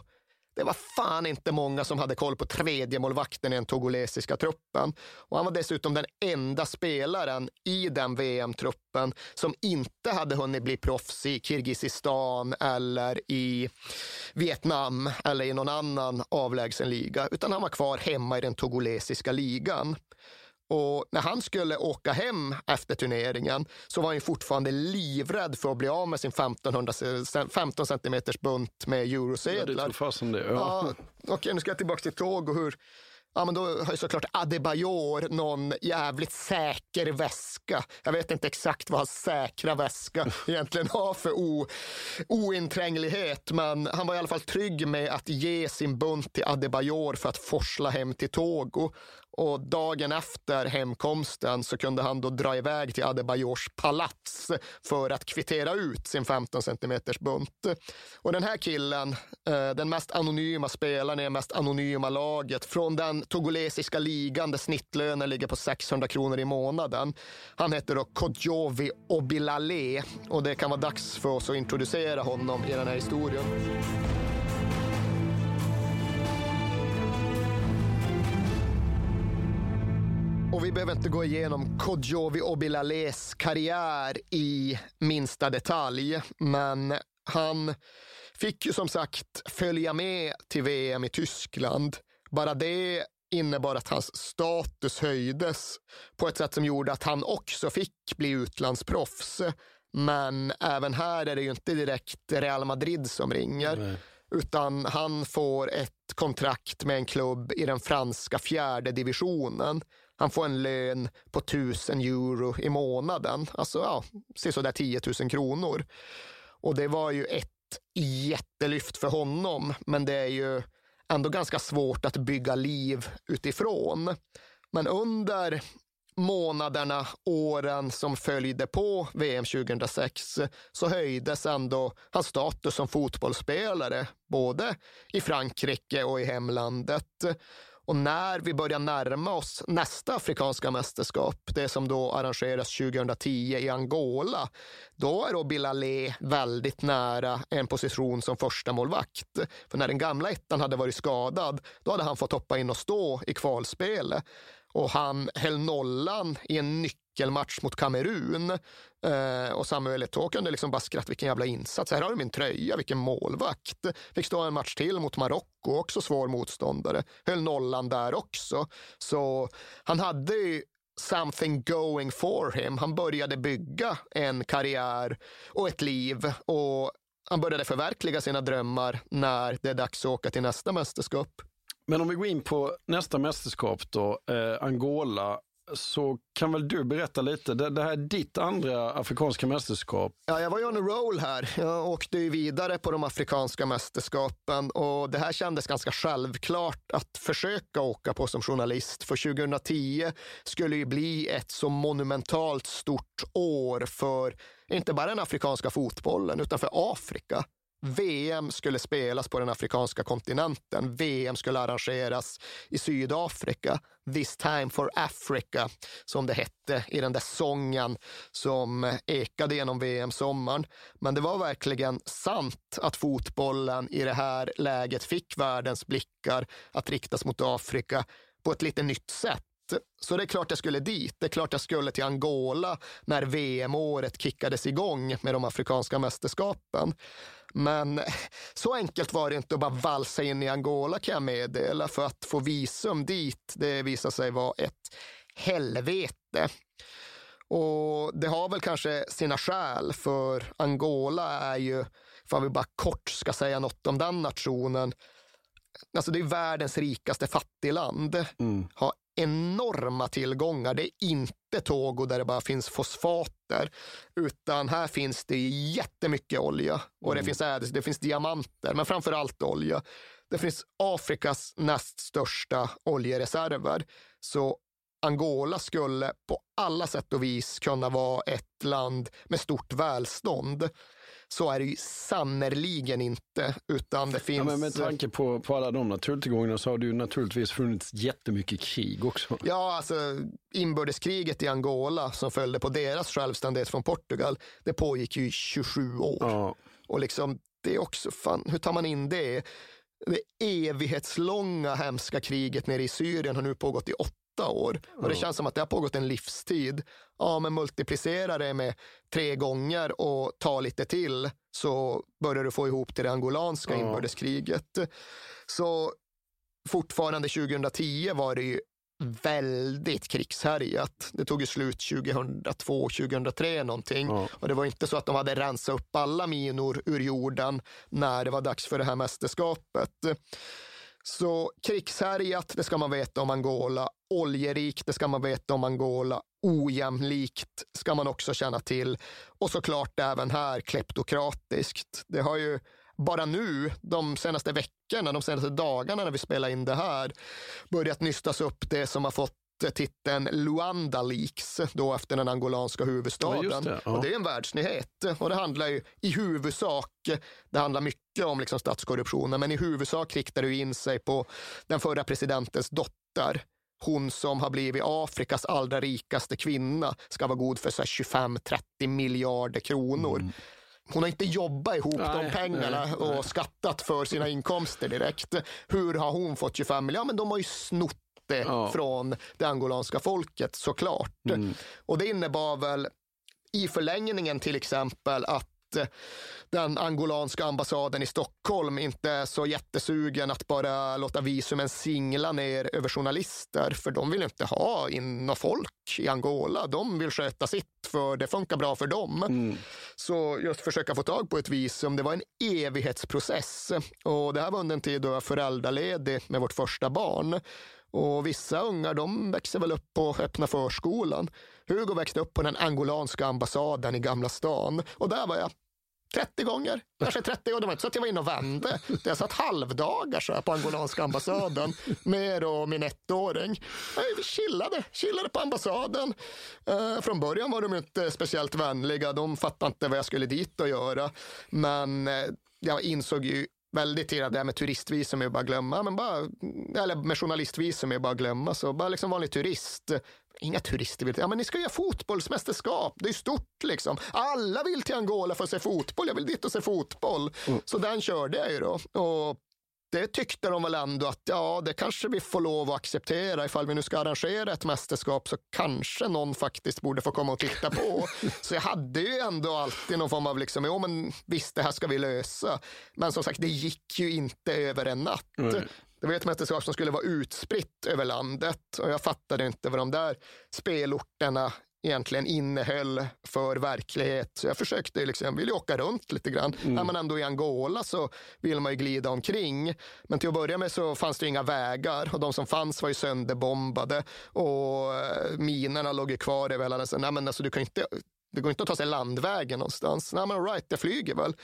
Det var fan inte många som hade koll på tredje målvakten i den togolesiska truppen. Och han var dessutom den enda spelaren i den VM-truppen som inte hade hunnit bli proffs i Kirgizistan eller i Vietnam eller i någon annan avlägsen liga, utan han var kvar hemma i den togolesiska ligan. Och när han skulle åka hem efter turneringen så var han fortfarande livrädd för att bli av med sin 1500, 15 centimeters bunt med eurosedlar. Ja, fasen det. Ja. Ja, Okej, okay, nu ska jag tillbaka till tåg och hur Ja, men då har ju såklart Adebayor någon jävligt säker väska. Jag vet inte exakt vad hans säkra väska egentligen har för o, ointränglighet, men han var i alla fall trygg med att ge sin bunt till Adebayor för att forsla hem till Togo. Och dagen efter hemkomsten så kunde han då dra iväg till Adebayors palats för att kvittera ut sin 15 centimeters bunt. Och den här killen, eh, den mest anonyma spelaren i det mest anonyma laget från den togolesiska ligan där snittlönen ligger på 600 kronor i månaden. Han heter då Kodjovi Obilale och det kan vara dags för oss att introducera honom i den här historien. Och vi behöver inte gå igenom Kodjovi Obilales karriär i minsta detalj, men han fick ju som sagt följa med till VM i Tyskland. Bara det innebar att hans status höjdes på ett sätt som gjorde att han också fick bli utlandsproffs. Men även här är det ju inte direkt Real Madrid som ringer. Nej. Utan han får ett kontrakt med en klubb i den franska fjärde divisionen. Han får en lön på 1000 euro i månaden, alltså ja, sådär 10 000 kronor. Och det var ju ett jättelyft för honom, men det är ju ändå ganska svårt att bygga liv utifrån. Men under månaderna, åren som följde på VM 2006 så höjdes ändå hans status som fotbollsspelare, både i Frankrike och i hemlandet. Och när vi börjar närma oss nästa afrikanska mästerskap, det som då arrangeras 2010 i Angola, då är då Bilalé väldigt nära en position som första målvakt. För när den gamla ettan hade varit skadad, då hade han fått hoppa in och stå i kvalspelet och han höll nollan i en nyckel nyckelmatch mot Kamerun. Eh, och Samuel Eto'o kunde liksom bara skratta, vilken jävla insats. Här har du min tröja, vilken målvakt. Fick stå en match till mot Marocko, också svår motståndare. Höll nollan där också. Så han hade ju something going for him. Han började bygga en karriär och ett liv och han började förverkliga sina drömmar när det är dags att åka till nästa mästerskap. Men om vi går in på nästa mästerskap då, eh, Angola, så kan väl du berätta lite, det, det, här är ditt andra afrikanska mästerskap. Ja, jag var ju on a roll här. Jag åkte ju vidare på de afrikanska mästerskapen och det här kändes ganska självklart att försöka åka på som journalist. För 2010 skulle ju bli ett så monumentalt stort år för inte bara den afrikanska fotbollen utan för Afrika. VM skulle spelas på den afrikanska kontinenten. VM skulle arrangeras i Sydafrika. This time for Africa, som det hette i den där sången som ekade genom VM-sommaren. Men det var verkligen sant att fotbollen i det här läget fick världens blickar att riktas mot Afrika på ett lite nytt sätt. Så det är klart jag skulle dit. Det är klart jag skulle till Angola när VM-året kickades igång med de afrikanska mästerskapen. Men så enkelt var det inte att bara valsa in i Angola kan jag meddela. För att få visum dit, det visade sig vara ett helvete. Och det har väl kanske sina skäl, för Angola är ju, för vi bara kort ska säga något om den nationen, alltså det är världens rikaste fattigland. Mm. Har enorma tillgångar. Det är inte Togo där det bara finns fosfater, utan här finns det jättemycket olja och mm. det, finns det finns diamanter, men framför allt olja. Det finns Afrikas näst största oljereserver. Så Angola skulle på alla sätt och vis kunna vara ett land med stort välstånd. Så är det ju sannerligen inte, utan det finns... Ja, men med tanke på, på alla de naturtillgångarna så har det ju naturligtvis funnits jättemycket krig också. Ja, alltså inbördeskriget i Angola som följde på deras självständighet från Portugal, det pågick ju i 27 år. Ja. Och liksom, det är också, fan, hur tar man in det? Det evighetslånga hemska kriget nere i Syrien har nu pågått i åtta år. Och det känns som att det har pågått en livstid. Ja, men multiplicera det med tre gånger och ta lite till så börjar du få ihop till det angolanska ja. inbördeskriget. Så fortfarande 2010 var det ju väldigt krigshärjat. Det tog ju slut 2002, 2003 någonting. Ja. Och det var inte så att de hade rensat upp alla minor ur jorden när det var dags för det här mästerskapet. Så krigshärjat, det ska man veta om Angola. Oljerikt, det ska man veta om Angola. Ojämlikt ska man också känna till. Och såklart även här kleptokratiskt. Det har ju bara nu, de senaste veckorna, de senaste dagarna när vi spelar in det här, börjat nystas upp det som har fått titeln Luanda Leaks då efter den angolanska huvudstaden. Ja, det, ja. Och det är en världsnyhet och det handlar ju i huvudsak, det handlar mycket om liksom statskorruptionen, men i huvudsak riktar det in sig på den förra presidentens dotter hon som har blivit Afrikas allra rikaste kvinna ska vara god för 25-30 miljarder kronor. Mm. Hon har inte jobbat ihop nej, de pengarna nej, och skattat för sina inkomster direkt. Hur har hon fått 25 miljarder? Ja, men de har ju snott det ja. från det angolanska folket såklart. Mm. Och det innebar väl i förlängningen till exempel att den angolanska ambassaden i Stockholm inte är så jättesugen att bara låta visumen singla ner över journalister, för de vill inte ha in något folk i Angola. De vill sköta sitt, för det funkar bra för dem. Mm. Så just försöka få tag på ett visum, det var en evighetsprocess. Och det här var under en tid då jag var föräldraledig med vårt första barn. Och vissa ungar de växer väl upp på öppna förskolan. Hugo växte upp på den angolanska ambassaden i Gamla stan och där var jag 30 gånger, kanske 30 år. Det var inte så att jag var inne och vände. Jag satt halvdagar så här, på angolanska ambassaden med då min ettåring. Vi chillade, chillade på ambassaden. Eh, från början var de inte speciellt vänliga. De fattade inte vad jag skulle dit och göra. Men uh, jag insåg ju väldigt till det här med turistvisum är bara att glömma. Men bara, eller med journalistvisum är bara att glömma. Så bara liksom vanlig turist. Inga turister vill till, ja men ni ska göra fotbollsmästerskap, det är stort liksom. Alla vill till Angola för att se fotboll, jag vill dit och se fotboll. Mm. Så den körde jag ju då. Och det tyckte de väl ändå att ja, det kanske vi får lov att acceptera. Ifall vi nu ska arrangera ett mästerskap så kanske någon faktiskt borde få komma och titta på. så jag hade ju ändå alltid någon form av liksom, jo men visst, det här ska vi lösa. Men som sagt, det gick ju inte över en natt. Mm. Det var ett mästerskap som skulle vara utspritt över landet och jag fattade inte vad de där spelorterna egentligen innehöll för verklighet. Så jag försökte liksom, jag ville åka runt lite grann. Mm. När man ändå i Angola så vill man ju glida omkring. Men till att börja med så fanns det inga vägar och de som fanns var ju sönderbombade och eh, minerna låg ju kvar över hela den. Nej, men alltså, du kan inte, det går inte att ta sig landvägen någonstans. Nej, men all right, jag flyger väl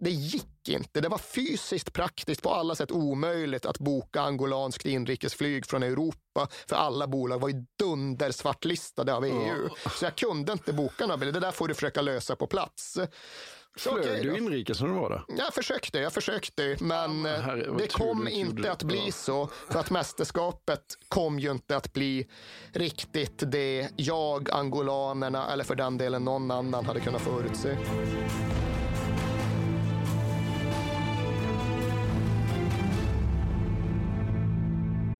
det gick inte. Det var fysiskt praktiskt på alla sätt omöjligt att boka angolanskt inrikesflyg från Europa. För alla bolag var ju dundersvartlistade av EU. Så jag kunde inte boka några. Det där får du försöka lösa på plats. Flög okay, du inrikes när du var där? Jag försökte, jag försökte. Men ja, här, det kom inte att bli så. För att mästerskapet kom ju inte att bli riktigt det jag, angolanerna eller för den delen någon annan hade kunnat förutse.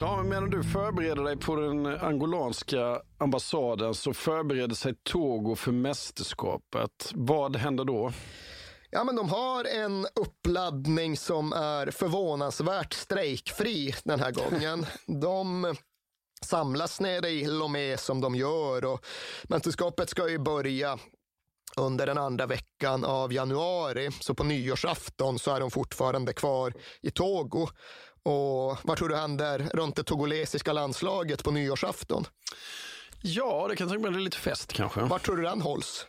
Ja, medan du förbereder dig på den angolanska ambassaden så förbereder sig Togo för mästerskapet. Vad händer då? Ja, men de har en uppladdning som är förvånansvärt strejkfri den här gången. De samlas nere i Lomé som de gör och mästerskapet ska ju börja under den andra veckan av januari. Så på nyårsafton så är de fortfarande kvar i Togo. Och vad tror du händer runt det togolesiska landslaget på nyårsafton? Ja, det kan det är lite fest kanske. Var tror du den hålls?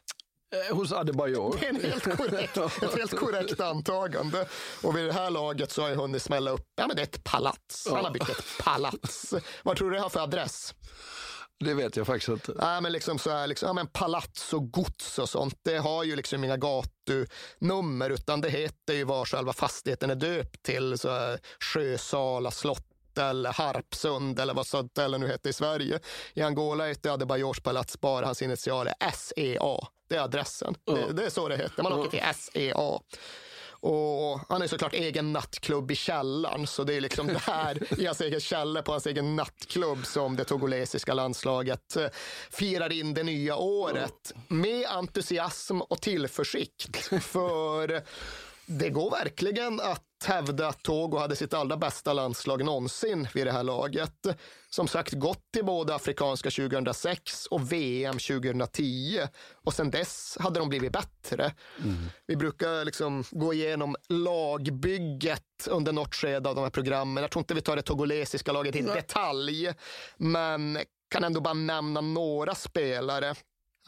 Eh, hos Adebayor. Det är en helt korrekt, ett helt korrekt antagande. Och vid det här laget så har jag hunnit smälla upp, ja men det är ett palats. Han har byggt ett palats. Vad tror du det har för adress? Det vet jag faktiskt inte. Nej, men liksom så här, liksom, ja, men palats och gods och sånt, det har ju liksom inga gatunummer utan det heter ju vad själva fastigheten är döpt till. Så här, Sjösala slott eller Harpsund eller vad Södertälje nu heter i Sverige. I Angola heter Adebayors palats bara hans initialer SEA. Det är adressen. Det, det är så det heter. Man åker till SEA. Och han är såklart egen nattklubb i källaren, så det är liksom där i hans egen källare på hans egen nattklubb som det togolesiska landslaget eh, firar in det nya året med entusiasm och tillförsikt. För det går verkligen att hävda att Togo hade sitt allra bästa landslag någonsin vid det här laget. Som sagt gått till både Afrikanska 2006 och VM 2010 och sen dess hade de blivit bättre. Vi brukar liksom gå igenom lagbygget under något skede av de här programmen. Jag tror inte vi tar det togolesiska laget i detalj, men kan ändå bara nämna några spelare.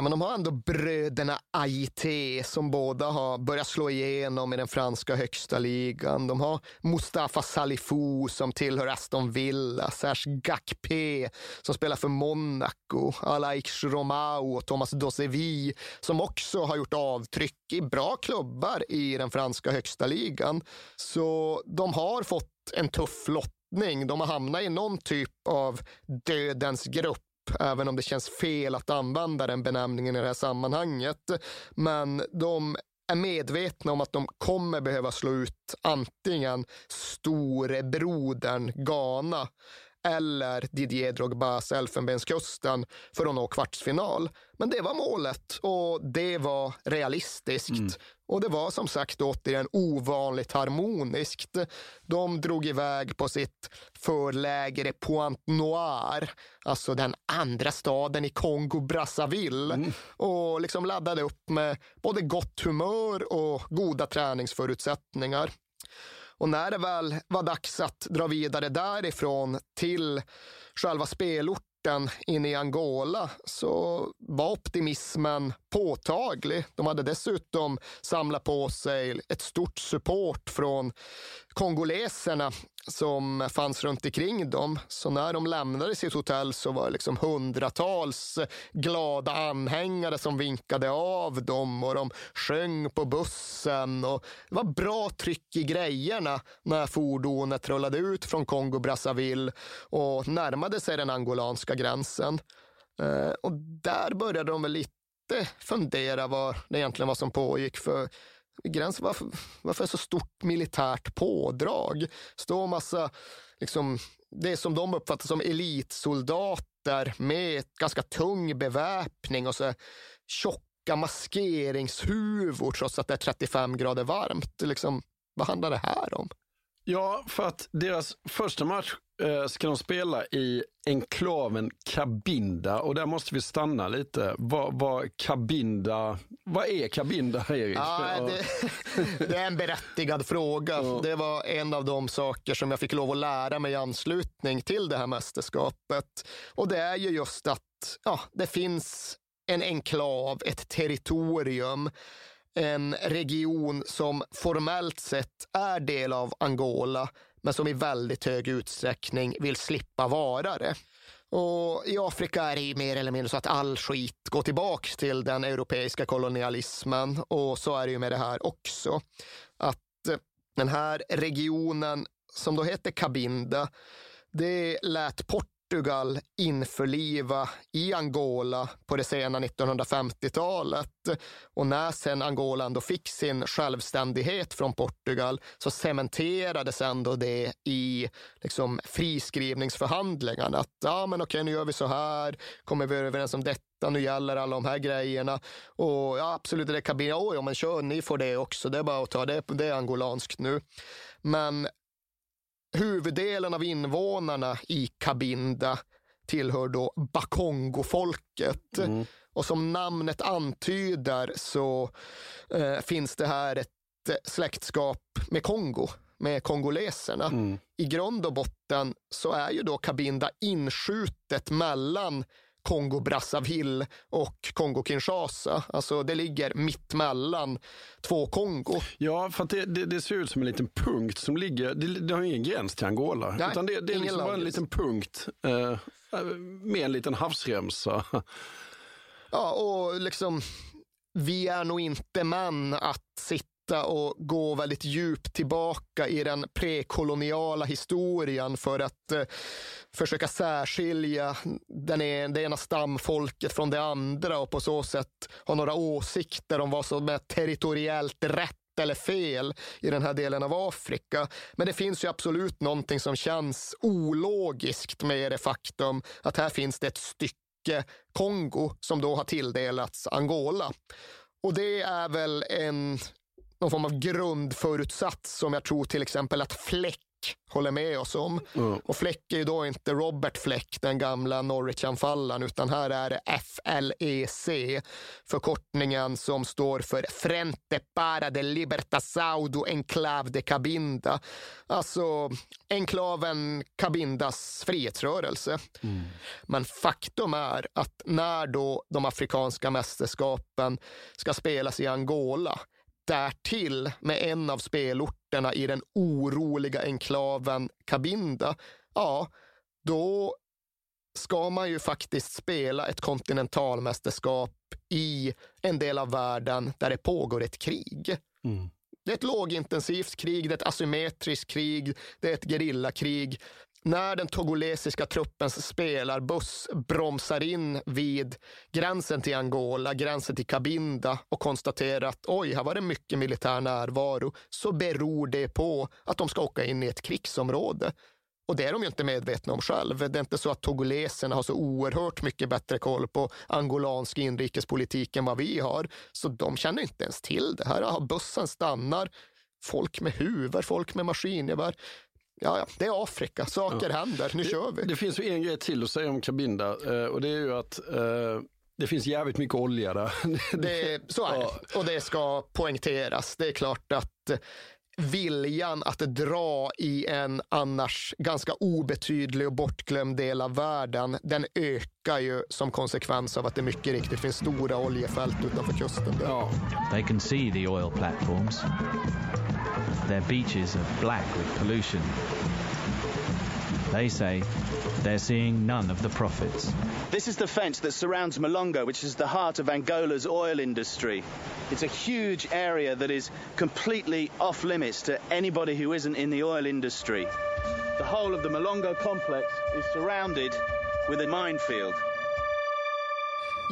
Ja, men de har ändå bröderna Aité som båda har börjat slå igenom i den franska högsta ligan. De har Mustafa Salifou som tillhör Aston Villa, Serge Gakpé som spelar för Monaco, Alaix Romao och Thomas Dosevi som också har gjort avtryck i bra klubbar i den franska högsta ligan. Så de har fått en tuff lottning. De har hamnat i någon typ av dödens grupp även om det känns fel att använda den benämningen i det här sammanhanget. Men de är medvetna om att de kommer behöva slå ut antingen storebrodern Ghana eller Didier Drogbas Elfenbenskusten för att nå kvartsfinal. Men det var målet och det var realistiskt. Och det var som sagt återigen ovanligt harmoniskt. De drog iväg på sitt förläger i Pointe Noire, alltså den andra staden i Kongo-Brazzaville och liksom laddade upp med både gott humör och goda träningsförutsättningar. Och när det väl var dags att dra vidare därifrån till själva spelorten sporten inne i Angola så var optimismen påtaglig. De hade dessutom samlat på sig ett stort support från kongoleserna som fanns runt omkring dem. Så när de lämnade sitt hotell så var det liksom hundratals glada anhängare som vinkade av dem och de sjöng på bussen. Och det var bra tryck i grejerna när fordonet rullade ut från Kongo-Brazzaville och närmade sig den angolanska gränsen. Eh, och där började de väl lite fundera vad det egentligen var som pågick. För gräns, Varför, varför är det så stort militärt pådrag? Står massa, liksom, det som de uppfattar som elitsoldater med ganska tung beväpning och så tjocka maskeringshuvor trots att det är 35 grader varmt. Liksom, vad handlar det här om? Ja, för att deras första match eh, ska de spela i enklaven Kabinda och där måste vi stanna lite. Vad, vad Kabinda, vad är Kabinda, Erik? Ja, det, det, är en berättigad fråga. Ja. Det var en av de saker som jag fick lov att lära mig i anslutning till det här mästerskapet. Och det är ju just att ja, det finns en enklav, ett territorium en region som formellt sett är del av Angola, men som i väldigt hög utsträckning vill slippa vara det. Och I Afrika är det mer eller mindre så att all skit går tillbaka till den europeiska kolonialismen och så är det ju med det här också. Att eh, den här regionen som då heter Cabinda, det lät Portugal Portugal införliva i Angola på det sena 1950-talet. Och när sen Angola ändå fick sin självständighet från Portugal så cementerades ändå det i liksom, friskrivningsförhandlingarna. Att ja, men okej, nu gör vi så här, kommer vi överens om detta, nu gäller alla de här grejerna. Och ja, absolut, det kan bli, oj, ja, men kör, ni får det också, det är bara att ta det, det är angolanskt nu. Men Huvuddelen av invånarna i Kabinda tillhör då Bakongo-folket. Mm. Och som namnet antyder så eh, finns det här ett eh, släktskap med Kongo, med kongoleserna. Mm. I grund och botten så är ju då Kabinda inskjutet mellan Kongo-Brazzaville och Kongo-Kinshasa. Alltså det ligger mitt mellan två Kongo. Ja, för det, det, det, ser ut som en liten punkt som ligger, det, det har ingen gräns till Angola. Nej, utan det, det är liksom bara en liten punkt eh, med en liten havsremsa. Ja, och liksom vi är nog inte män att sitta och gå väldigt djupt tillbaka i den prekoloniala historien för att eh, försöka särskilja den ena, det ena stamfolket från det andra och på så sätt ha några åsikter om vad som är territoriellt rätt eller fel i den här delen av Afrika. Men det finns ju absolut någonting som känns ologiskt med det faktum att här finns det ett stycke Kongo som då har tilldelats Angola. Och det är väl en någon form av grundförutsats som jag tror till exempel att Fläck håller med oss om. Mm. Och Fläck är ju då inte Robert Fläck, den gamla Norwich-anfallaren, utan här är det FLEC, förkortningen som står för Frente para de Libertasaudo Enclave de Cabinda. Alltså enklaven Cabindas frihetsrörelse. Mm. Men faktum är att när då de afrikanska mästerskapen ska spelas i Angola därtill med en av spelorterna i den oroliga enklaven Cabinda, ja, då ska man ju faktiskt spela ett kontinentalmästerskap i en del av världen där det pågår ett krig. Mm. Det är ett lågintensivt krig, det är ett asymmetriskt krig, det är ett gerillakrig när den togolesiska truppens spelarbuss bromsar in vid gränsen till Angola, gränsen till Cabinda och konstaterar att oj, här var det mycket militär närvaro, så beror det på att de ska åka in i ett krigsområde. Och det är de ju inte medvetna om själv. Det är inte så att togoleserna har så oerhört mycket bättre koll på angolansk inrikespolitik än vad vi har. Så de känner inte ens till det här. Bussen stannar, folk med huvor, folk med maskingevär. Ja, ja, det är Afrika. Saker ja. händer. Nu det, kör vi. Det finns ju en grej till att säga om Cabinda eh, och det är ju att eh, det finns jävligt mycket olja där. Det, så är det. Och det ska poängteras. Det är klart att viljan att dra i en annars ganska obetydlig och bortglömd del av världen, den ökar ju som konsekvens av att det mycket riktigt finns stora oljefält utanför kusten. Ja. They can see the oil platforms. Their beaches are black with pollution. They say they're seeing none of the profits. This is the fence that surrounds Malonga, which is the heart of Angola's oil industry. It's a huge area that is completely off limits to anybody who isn't in the oil industry. The whole of the Malonga complex is surrounded with a minefield.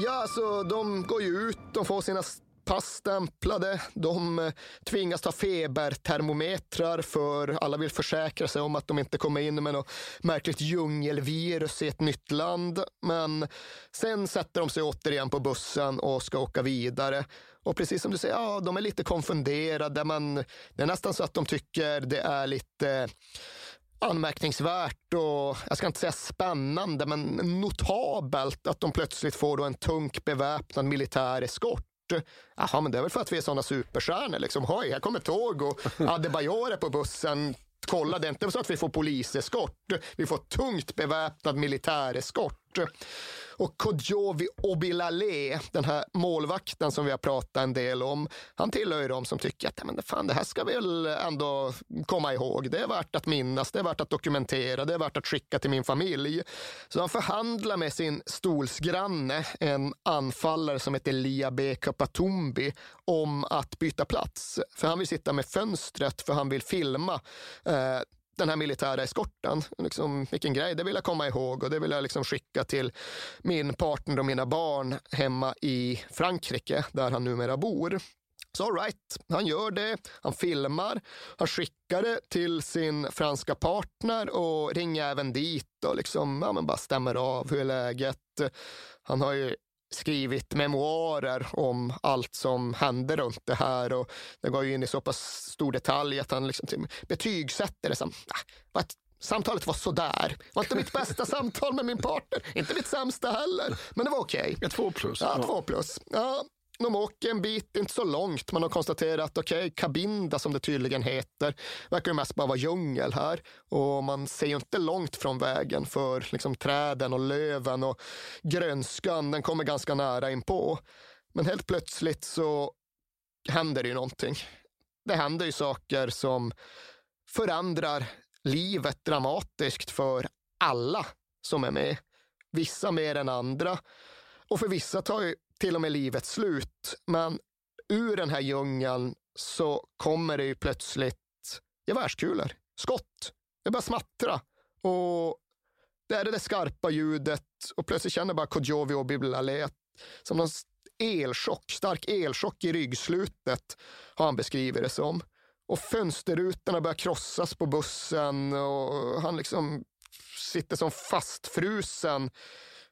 Ja, så de går ju ut, de får sina passtämplade. De eh, tvingas ta febertermometrar för alla vill försäkra sig om att de inte kommer in med något märkligt djungelvirus i ett nytt land. Men sen sätter de sig återigen på bussen och ska åka vidare. Och precis som du säger, ja, de är lite konfunderade. Men det är nästan så att de tycker det är lite anmärkningsvärt och jag ska inte säga spännande, men notabelt att de plötsligt får då en tungt beväpnad militär eskort Jaha, men det är väl för att vi är sådana superstjärnor. Liksom. Hoj, här kommer tåg och Adebayor är på bussen. Kolla, det är inte så att vi får poliseskort. Vi får tungt beväpnad militäreskort. Och Kodjovi Obilale, den här målvakten som vi har pratat en del om, han tillhör ju de som tycker att men fan, det här ska vi väl ändå komma ihåg. Det är värt att minnas, det är värt att dokumentera, det är värt att skicka till min familj. Så han förhandlar med sin stolsgranne, en anfallare som heter Liabe Kapatumbi, om att byta plats. För han vill sitta med fönstret, för han vill filma eh, den här militära eskorten. Liksom, vilken grej, det vill jag komma ihåg och det vill jag liksom skicka till min partner och mina barn hemma i Frankrike där han numera bor. Så all right, han gör det, han filmar, han skickar det till sin franska partner och ringer även dit och liksom, ja, men bara stämmer av, hur är läget? Han har ju skrivit memoarer om allt som hände runt det här och det går ju in i så pass stor detalj att han liksom betygsätter det som ah, Samtalet var sådär. Det var inte mitt bästa samtal med min partner. Inte mitt sämsta heller. Men det var okej. Okay. Två plus. Ja, två plus. Ja, de åker en bit, inte så långt. Man har konstaterat att okay, Cabinda som det tydligen heter, verkar mest bara vara djungel här. Och man ser ju inte långt från vägen för liksom, träden och löven och grönskan, den kommer ganska nära inpå. Men helt plötsligt så händer det ju någonting. Det händer ju saker som förändrar livet dramatiskt för alla som är med. Vissa mer än andra. Och för vissa tar ju till och med livets slut. Men ur den här djungeln så kommer det ju plötsligt gevärskulor, skott. Det börjar smattra och det är det där skarpa ljudet och plötsligt känner bara Kodjovi och Biblale som någon elchock, stark elchock i ryggslutet har han beskrivit det som. Och fönsterrutorna börjar krossas på bussen och han liksom sitter som fastfrusen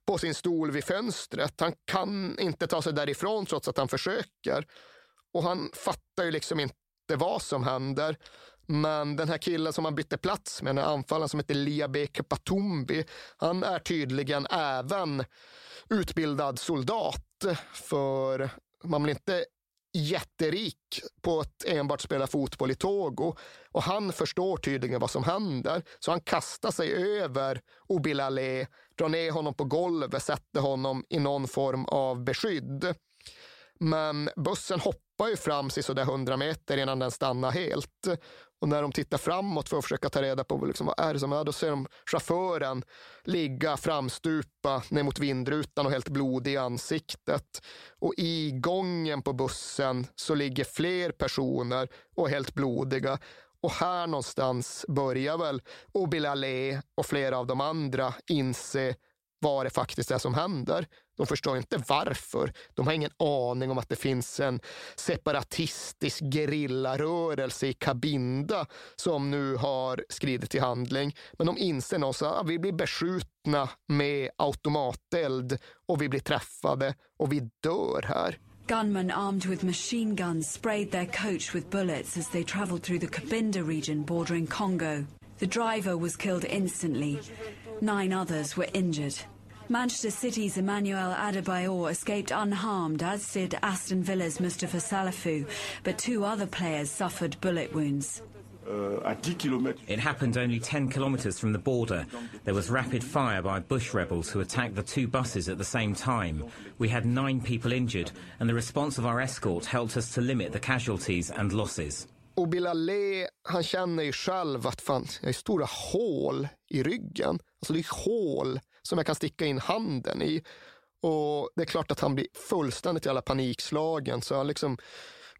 på sin stol vid fönstret. Han kan inte ta sig därifrån trots att han försöker. Och han fattar ju liksom inte vad som händer. Men den här killen som han bytte plats med, den här anfallaren som heter Liabeke Patumbi, han är tydligen även utbildad soldat. För man blir inte jätterik på att enbart spela fotboll i Togo. Och han förstår tydligen vad som händer. Så han kastar sig över Obilale, drar ner honom på golvet, sätter honom i någon form av beskydd. Men bussen hoppar ju fram sig sådär 100 meter innan den stannar helt. Och när de tittar framåt för att försöka ta reda på liksom, vad är det som är, då ser de chauffören ligga framstupa ner mot vindrutan och helt blodig i ansiktet. Och i gången på bussen så ligger fler personer och är helt blodiga. Och här någonstans börjar väl Obilale och flera av de andra inse vad det faktiskt är som händer. De förstår inte varför. De har ingen aning om att det finns en separatistisk gerillarörelse i Kabinda som nu har skridit till handling. Men de inser någonstans att ah, vi blir beskjutna med automateld och vi blir träffade och vi dör här. Gunmen armed with machine guns sprayed their coach with bullets as they traveled through the Kabinda region bordering Congo. The driver was killed instantly. Nine others were injured. Manchester City's Emmanuel Adebayor escaped unharmed, as did Aston Villa's Mustafa Salafu, but two other players suffered bullet wounds. It happened only 10 kilometres from the border. There was rapid fire by Bush rebels who attacked the two buses at the same time. We had nine people injured, and the response of our escort helped us to limit the casualties and losses. Och Bilalé, han känner ju själv att fan, jag har stora hål i ryggen. Alltså det är hål som jag kan sticka in handen i. Och det är klart att han blir fullständigt jävla panikslagen. Så han liksom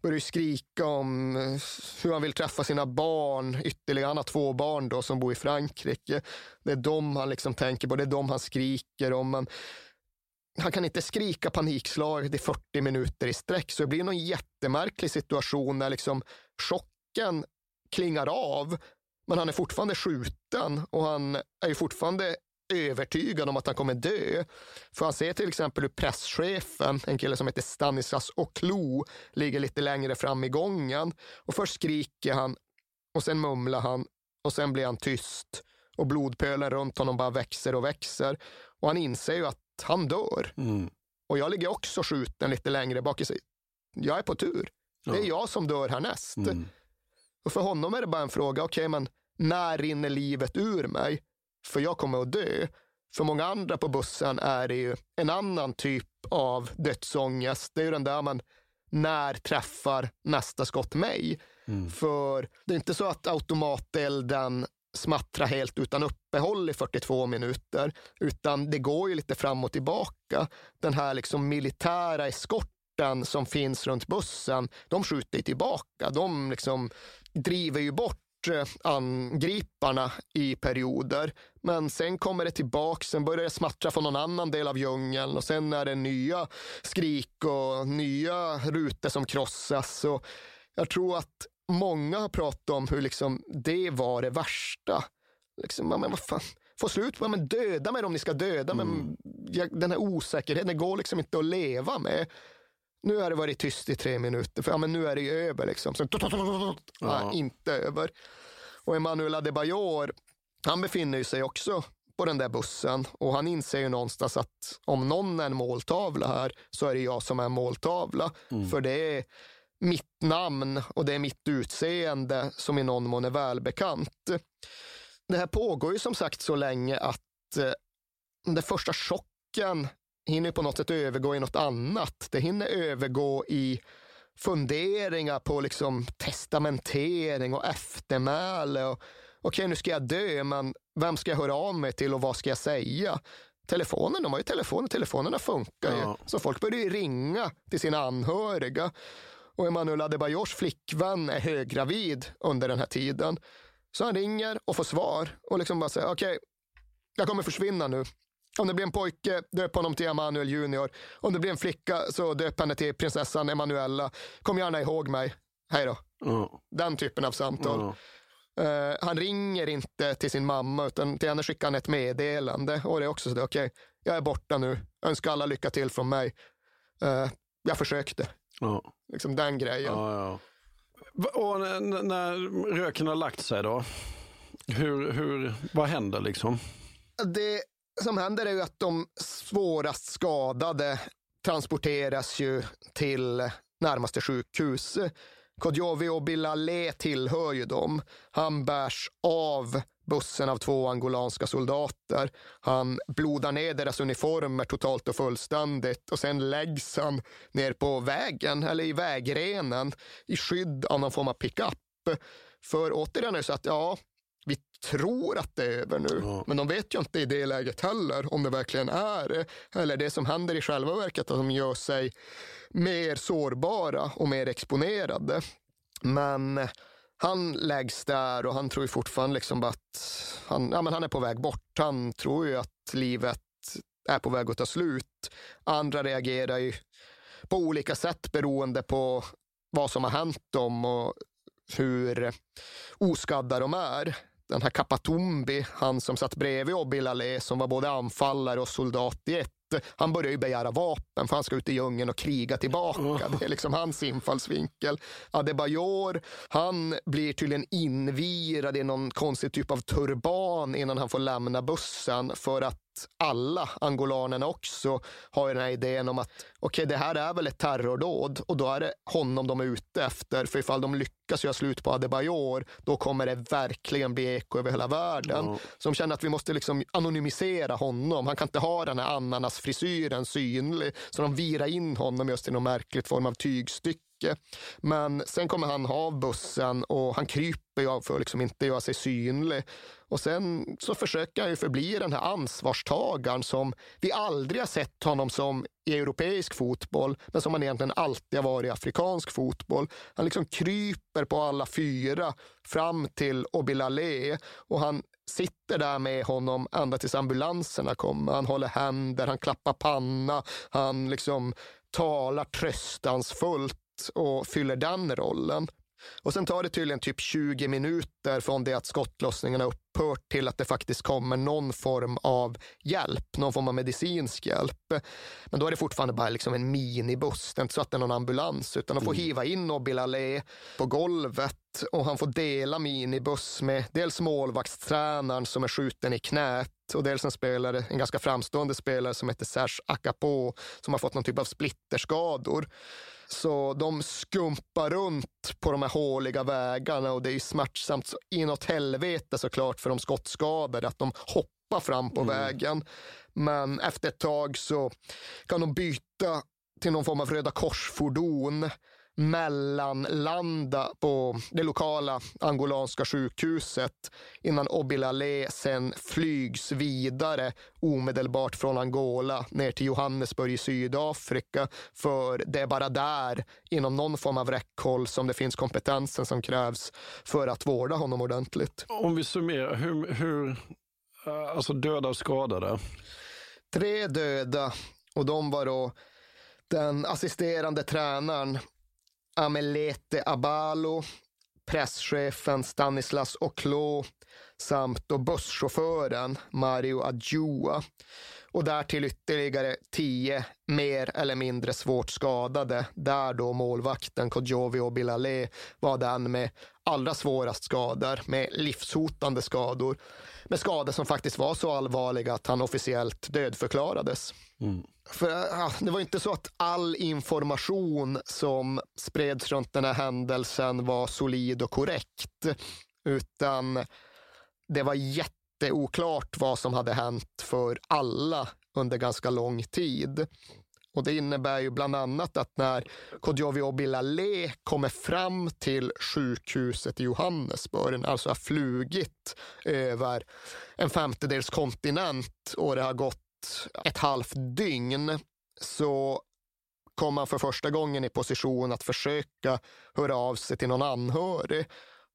börjar skrika om eh, hur han vill träffa sina barn. Ytterligare, han har två barn då som bor i Frankrike. Det är dem han liksom tänker på, det är dem han skriker om. Men han kan inte skrika panikslag i 40 minuter i sträck. Så det blir någon jättemärklig situation när liksom chocken klingar av. Men han är fortfarande skjuten och han är ju fortfarande övertygad om att han kommer dö. För han ser till exempel hur presschefen, en kille som heter Stanislas Oklo, ligger lite längre fram i gången. Och först skriker han och sen mumlar han och sen blir han tyst. Och blodpölen runt honom bara växer och växer. Och han inser ju att han dör. Mm. Och jag ligger också skjuten lite längre bak i sig. Jag är på tur. Det är jag som dör härnäst. Mm. Och för honom är det bara en fråga, okej, okay, men när rinner livet ur mig? För jag kommer att dö. För många andra på bussen är det ju en annan typ av dödsångest. Det är ju den där man, när träffar nästa skott mig? Mm. För det är inte så att automatelden smattra helt utan uppehåll i 42 minuter, utan det går ju lite fram och tillbaka. Den här liksom militära eskorten som finns runt bussen, de skjuter tillbaka. De liksom driver ju bort angriparna i perioder. Men sen kommer det tillbaka, sen börjar det smattra från någon annan del av djungeln och sen är det nya skrik och nya rutor som krossas. Och jag tror att många har pratat om hur liksom det var det värsta. Liksom, men vad fan, få slut på men döda mig om ni ska döda. Mm. Den här osäkerheten, det går liksom inte att leva med. Nu har det varit tyst i tre minuter, för ja, men nu är det ju över. Liksom. Sen, ja. inte över. Och Emanuel Adebayor, han befinner sig också på den där bussen och han inser ju någonstans att om någon är en måltavla här så är det jag som är en måltavla. Mm. För det är mitt namn och det är mitt utseende som i någon mån är välbekant. Det här pågår ju som sagt så länge att eh, den första chocken hinner på något sätt övergå i något annat. Det hinner övergå i funderingar på liksom testamentering och eftermäle. Och, Okej, okay, nu ska jag dö, men vem ska jag höra av mig till och vad ska jag säga? Telefonen, de har ju telefoner, telefonerna funkar ja. ju. Så folk börjar ju ringa till sina anhöriga. Och Emanuel Adebayors flickvän är höggravid under den här tiden. Så han ringer och får svar och liksom bara säger okej, okay, jag kommer försvinna nu. Om det blir en pojke, döp honom till Emanuel Junior. Om det blir en flicka, så döp henne till prinsessan Emanuella. Kom gärna ihåg mig. Hej då. Mm. Den typen av samtal. Mm. Uh, han ringer inte till sin mamma, utan till henne skickar han ett meddelande. Och det är också så, okej, okay, jag är borta nu. Önskar alla lycka till från mig. Uh, jag försökte. Mm. Liksom den grejen. Ja, ja. Och när, när röken har lagt sig då? Hur, hur, vad händer liksom? Det som händer är ju att de svårast skadade transporteras ju till närmaste sjukhus. Kodjovi och Bilalé tillhör ju dem. Han bärs av bussen av två angolanska soldater. Han blodar ner deras uniformer totalt och fullständigt och sen läggs han ner på vägen eller i vägrenen i skydd av någon form av pickup. För återigen är det så att ja, vi tror att det är över nu, ja. men de vet ju inte i det läget heller om det verkligen är det. Eller det som händer i själva verket, att de gör sig mer sårbara och mer exponerade. Men han läggs där och han tror ju fortfarande liksom att han, ja, men han är på väg bort. Han tror ju att livet är på väg att ta slut. Andra reagerar ju på olika sätt beroende på vad som har hänt dem och hur oskadda de är. Den här Kapatumbi, han som satt bredvid Obilale som var både anfallare och soldat i ett han börjar ju begära vapen för han ska ut i djungeln och kriga tillbaka. Det är liksom hans infallsvinkel. Adebayor, han blir tydligen invirad i någon konstig typ av turban innan han får lämna bussen för att alla angolanerna också har den här idén om att okej, okay, det här är väl ett terrordåd och då är det honom de är ute efter. För ifall de lyckas göra slut på Adebayor, då kommer det verkligen bli eko över hela världen. Mm. Så de känner att vi måste liksom anonymisera honom. Han kan inte ha den här ananas-frisyren synlig. Så de virar in honom just i någon märkligt form av tygstycke mycket. Men sen kommer han av bussen och han kryper ju för att liksom inte göra sig synlig. Och sen så försöker han ju förbli den här ansvarstagaren som vi aldrig har sett honom som i europeisk fotboll, men som han egentligen alltid har varit i afrikansk fotboll. Han liksom kryper på alla fyra fram till Obilale och han sitter där med honom ända tills ambulanserna kommer. Han håller händer, han klappar panna, han liksom talar tröstansfullt och fyller den rollen. Och sen tar det tydligen typ 20 minuter från det att skottlossningarna upphört till att det faktiskt kommer någon form av hjälp, någon form av medicinsk hjälp. Men då är det fortfarande bara liksom en minibuss, det är inte så att det är någon ambulans, utan de får mm. hiva in Obilale på golvet och han får dela minibuss med dels målvaktstränaren som är skjuten i knät och dels en spelare, en ganska framstående spelare som heter Serge Akapo som har fått någon typ av splitterskador. Så de skumpar runt på de här håliga vägarna och det är smärtsamt så inåt helvete såklart för de skottskadade att de hoppar fram på mm. vägen. Men efter ett tag så kan de byta till någon form av Röda korsfordon mellanlanda på det lokala angolanska sjukhuset innan Obilale sen flygs vidare omedelbart från Angola ner till Johannesburg i Sydafrika. För det är bara där, inom någon form av räckhåll, som det finns kompetensen som krävs för att vårda honom ordentligt. Om vi summerar, hur, hur eh, alltså döda och skadade? Tre döda och de var då den assisterande tränaren Amelete Abalo, presschefen Stanislas Oklo samt då busschauffören Mario Adjua. Och därtill ytterligare tio mer eller mindre svårt skadade. Där då målvakten Kodjovi Obilale var den med allra svårast skador med livshotande skador med skador som faktiskt var så allvarliga att han officiellt dödförklarades. Mm. För ja, Det var inte så att all information som spreds runt den här händelsen var solid och korrekt, utan det var jätteoklart vad som hade hänt för alla under ganska lång tid. Och Det innebär ju bland annat att när Kodjovi Bilale kommer fram till sjukhuset i Johannesburg, alltså har flugit över en femtedels kontinent och det har gått ett halvt dygn, så kom han för första gången i position att försöka höra av sig till någon anhörig.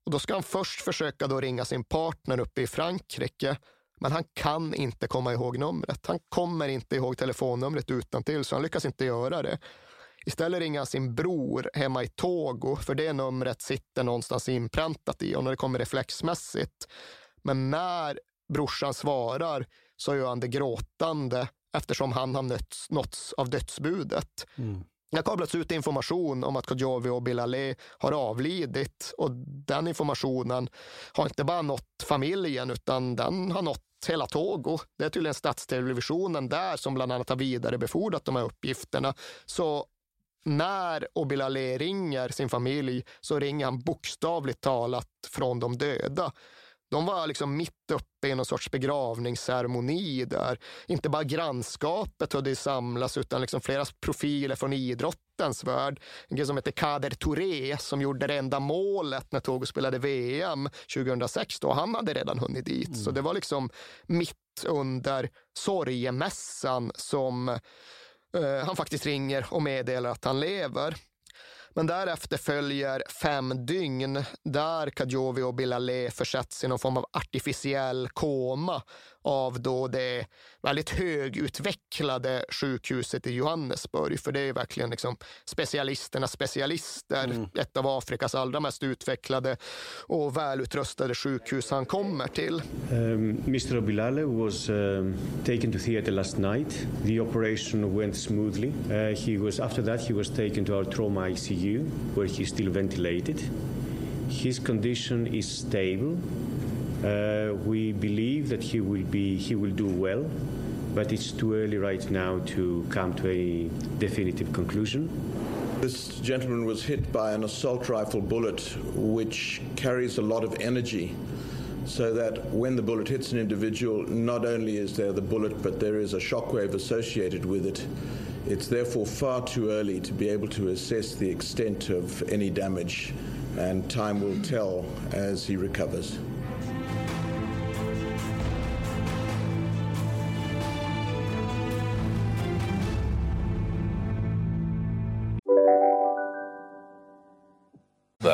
Och då ska han först försöka då ringa sin partner uppe i Frankrike men han kan inte komma ihåg numret. Han kommer inte ihåg telefonnumret utan till så han lyckas inte göra det. Istället ringer han sin bror hemma i Togo, för det numret sitter någonstans inpräntat i honom. Det kommer reflexmässigt. Men när brorsan svarar så gör han det gråtande eftersom han har nötts, nåtts av dödsbudet. Mm. Det har kablats ut information om att Kodjovi och Bilale har avlidit och den informationen har inte bara nått familjen utan den har nått hela Togo. Det är tydligen statstelevisionen där som bland annat har vidarebefordrat de här uppgifterna. Så när Obilale ringer sin familj så ringer han bokstavligt talat från de döda. De var liksom mitt uppe i någon sorts begravningsceremoni där inte bara grannskapet hade samlats utan liksom flera profiler från värld. En kille som heter Kader Touré som gjorde det enda målet när Togo spelade VM 2006. Då. Han hade redan hunnit dit. Mm. Så det var liksom mitt under sorgemässan som eh, han faktiskt ringer och meddelar att han lever. Men därefter följer fem dygn där Kadjovi och Bilale försätts i någon form av artificiell koma av då det väldigt högutvecklade sjukhuset i Johannesburg. För det är verkligen liksom specialisternas specialister. Mm. Ett av Afrikas allra mest utvecklade och välutrustade sjukhus han kommer till. Um, Mr. Obilale was um, taken to theater last night. The operation went smoothly. Uh, he was, after that he was taken to our trauma ICU where he's still ventilated. His condition is stable. Uh, we believe that he will be he will do well. but it's too early right now to come to a definitive conclusion. This gentleman was hit by an assault rifle bullet which carries a lot of energy so that when the bullet hits an individual, not only is there the bullet, but there is a shockwave associated with it. It's therefore far too early to be able to assess the extent of any damage, and time will tell as he recovers.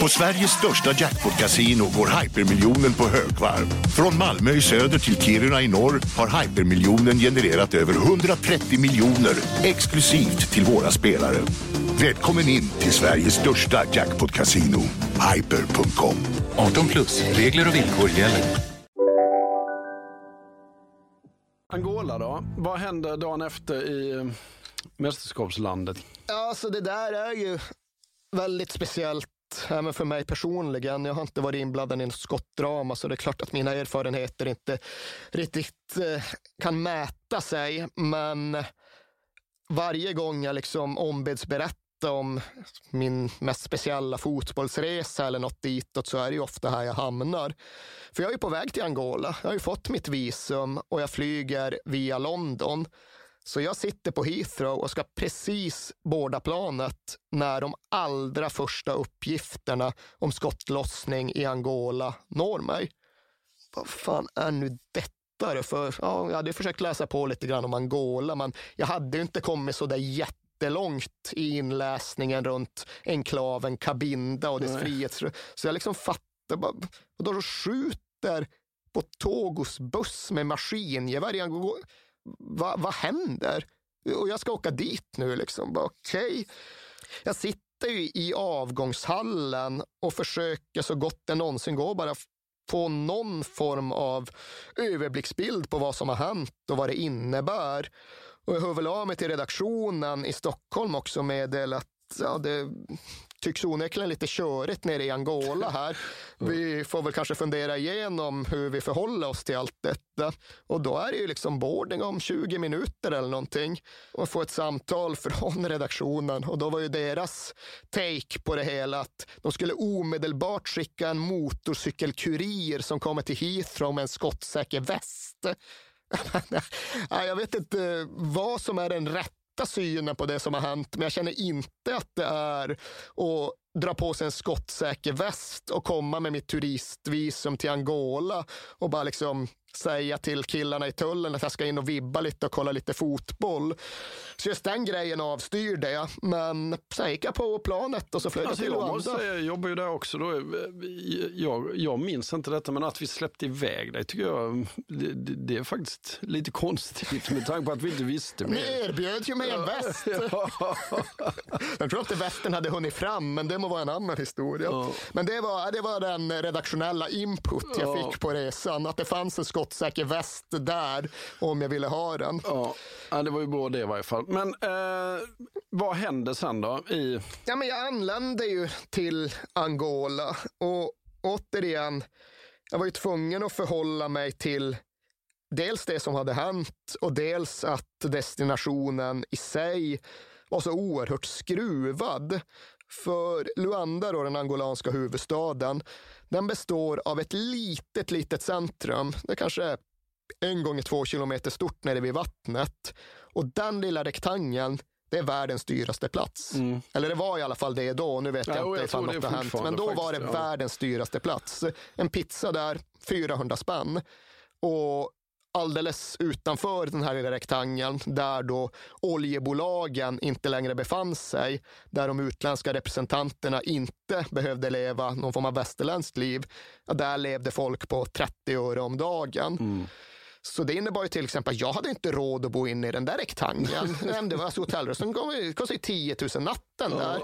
På Sveriges största jackpot-kasino går hypermiljonen på högvarv. Från Malmö i söder till Kiruna i norr har hypermiljonen genererat över 130 miljoner exklusivt till våra spelare. Välkommen in till Sveriges största jackpot-kasino, hyper.com. 18 plus, regler och villkor gäller. Angola då? Vad händer dagen efter i eh, mästerskapslandet? Ja, alltså det där är ju väldigt speciellt även för mig personligen. Jag har inte varit inblandad i något skottdrama så det är klart att mina erfarenheter inte riktigt eh, kan mäta sig. Men varje gång jag liksom ombeds berätta om min mest speciella fotbollsresa eller något ditåt så är det ju ofta här jag hamnar. För jag är ju på väg till Angola. Jag har ju fått mitt visum och jag flyger via London. Så jag sitter på Heathrow och ska precis borda planet när de allra första uppgifterna om skottlossning i Angola når mig. Vad fan är nu detta? För, ja, jag hade försökt läsa på lite grann om Angola, men jag hade inte kommit så där jättelångt i inläsningen runt enklaven Cabinda och dess frihets... Så jag liksom fattar bara, och då skjuter på Togos buss med maskingevär va, vad, händer? Och jag ska åka dit nu liksom. Okej. Okay. Jag sitter ju i avgångshallen och försöker så gott det någonsin går bara få någon form av överblicksbild på vad som har hänt och vad det innebär. Och jag hör väl av mig till redaktionen i Stockholm också med att ja, det tycks onekligen lite körigt nere i Angola här. Vi får väl kanske fundera igenom hur vi förhåller oss till allt detta. Och då är det ju liksom boarding om 20 minuter eller någonting. Och få ett samtal från redaktionen. Och då var ju deras take på det hela att de skulle omedelbart skicka en motorcykelkurir som kommer till Heathrow med en skottsäker väst. jag vet inte vad som är den rätta synen på det som har hänt, men jag känner inte att det är att dra på sig en skottsäker väst och komma med mitt turistvisum till Angola och bara liksom säga till killarna i tullen att jag ska in och vibba lite och kolla lite fotboll. Så just den grejen avstyrde jag. Men sen gick jag på planet och så flög jag till säga, Jag jobbar ju där också. Då, jag, jag minns inte detta, men att vi släppte iväg dig tycker jag det, det, är faktiskt lite konstigt med tanke på att vi inte visste mer. Ni erbjöd ju mig en väst. jag tror inte västen hade hunnit fram, men det må vara en annan historia. Ja. Men det var, det var den redaktionella input jag ja. fick på resan. Att det fanns en skottsäker väst där om jag ville ha den. Ja, det var ju bra det i varje fall. Men eh, vad hände sen då? I... Ja, men jag anlände ju till Angola och återigen, jag var ju tvungen att förhålla mig till dels det som hade hänt och dels att destinationen i sig var så oerhört skruvad. För Luanda, då, den angolanska huvudstaden, den består av ett litet, litet centrum. Det kanske är en gånger två kilometer stort nere vid vattnet. Och den lilla rektangeln, det är världens dyraste plats. Mm. Eller det var i alla fall det då, nu vet Ja, jag inte jag ifall något har hänt. Men då var det ja. världens dyraste plats. En pizza där, 400 spänn. Och alldeles utanför den här lilla rektangeln där då oljebolagen inte längre befann sig, där de utländska representanterna inte behövde leva någon form av västerländskt liv, där levde folk på 30 öre om dagen. Mm. Så det innebar ju till exempel att jag hade inte råd att bo inne i den där rektangeln. Det var alltså hotellrum kostade ju 10 000 natten där.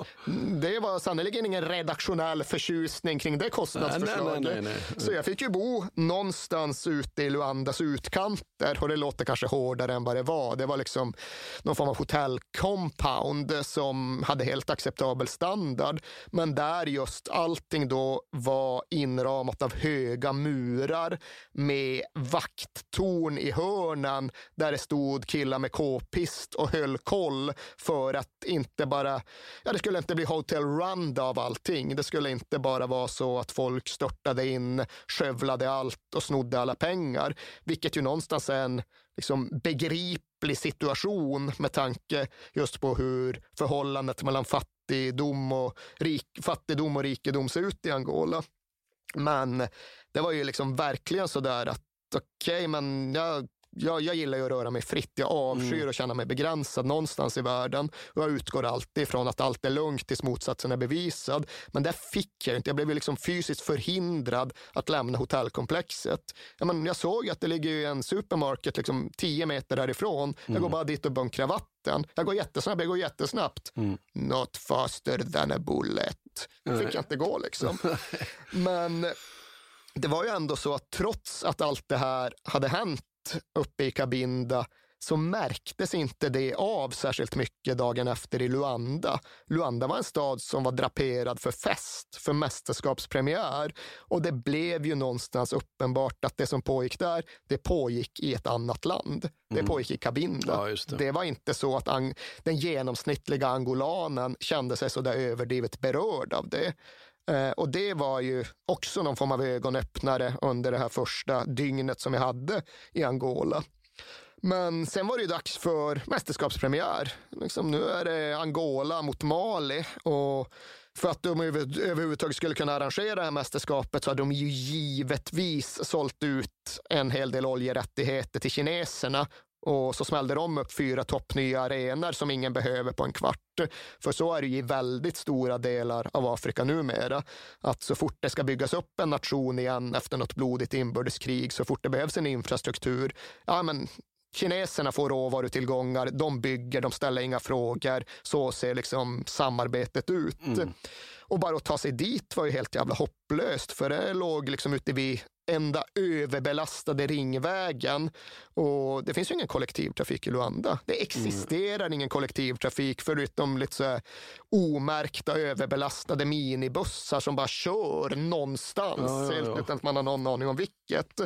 Det var sannerligen ingen redaktionell förtjusning kring det kostnadsförslaget. Så jag fick ju bo någonstans ute i Luandas utkanter och det låter kanske hårdare än vad det var. Det var liksom någon form av hotellcompound som hade helt acceptabel standard. Men där just allting då var inramat av höga murar med vakttorn i hörnan där det stod killar med k-pist och höll koll för att inte bara, ja det skulle inte bli hotel Rwanda av allting. Det skulle inte bara vara så att folk störtade in, skövlade allt och snodde alla pengar, vilket ju någonstans är en liksom begriplig situation med tanke just på hur förhållandet mellan fattigdom och, rik, fattigdom och rikedom ser ut i Angola. Men det var ju liksom verkligen så där att okej, okay, men jag, jag, jag gillar ju att röra mig fritt. Jag avskyr Mm. att känna mig begränsad någonstans i världen. Och jag utgår alltid ifrån att allt är lugnt tills motsatsen är bevisad. Men det fick jag inte. Jag blev liksom fysiskt förhindrad att lämna hotellkomplexet. Ja, men jag såg att det ligger en supermarket liksom 10 meter därifrån. Jag går Mm. bara dit och bunkrar vatten. Jag går jättesnabbt, jag går jättesnabbt. Not faster than a bullet. Nej. fick jag inte gå liksom. Men det var ju ändå så att trots att allt det här hade hänt uppe i Cabinda så märktes inte det av särskilt mycket dagen efter i Luanda. Luanda var en stad som var draperad för fest, för mästerskapspremiär. Och det blev ju någonstans uppenbart att det som pågick där, det pågick i ett annat land. Det Mm. pågick i Cabinda. Ja, det. det var inte så att den genomsnittliga angolanen kände sig så där överdrivet berörd av det. Eh, och det var ju också någon form av ögonöppnare under det här första dygnet som jag hade i Angola. Men sen var det ju dags för mästerskapspremiär. Liksom, nu är det Angola mot Mali. Och för att de överhuvudtaget skulle kunna arrangera det här mästerskapet så hade de ju givetvis sålt ut en hel del oljerättigheter till kineserna. Och så smällde de upp fyra toppnya arenor som ingen behöver på en kvart. För så är det i väldigt stora delar av Afrika numera. Att så fort det ska byggas upp en nation igen efter något blodigt inbördeskrig, så fort det behövs en infrastruktur, ja men Kineserna får råvarutillgångar, de bygger, de ställer inga frågor. Så ser liksom samarbetet ut. Och bara att ta sig dit var ju helt jävla hopplöst, för det låg liksom ute vid enda överbelastade ringvägen. Och det finns ju ingen kollektivtrafik i Luanda. Det existerar ingen kollektivtrafik förutom lite så omärkta överbelastade minibussar som bara kör någonstans Ja, ja, ja. utan att man har någon aning om vilket.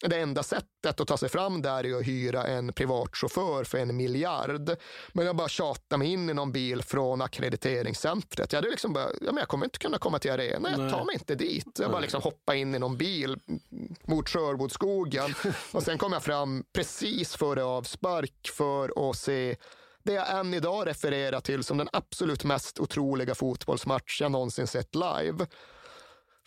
Det enda sättet att ta sig fram där är att hyra en privatchaufför för en miljard. Men jag bara tjatade mig in i någon bil från ackrediteringscentret. Jag, hade liksom bara, ja, men jag kommer inte kunna komma till arenan, jag tar mig inte dit. Jag bara liksom hoppa in i någon bil mot Sherwoodskogen. och sen kom jag fram precis före avspark för att se det jag än idag refererar till som den absolut mest otroliga fotbollsmatch jag någonsin sett live.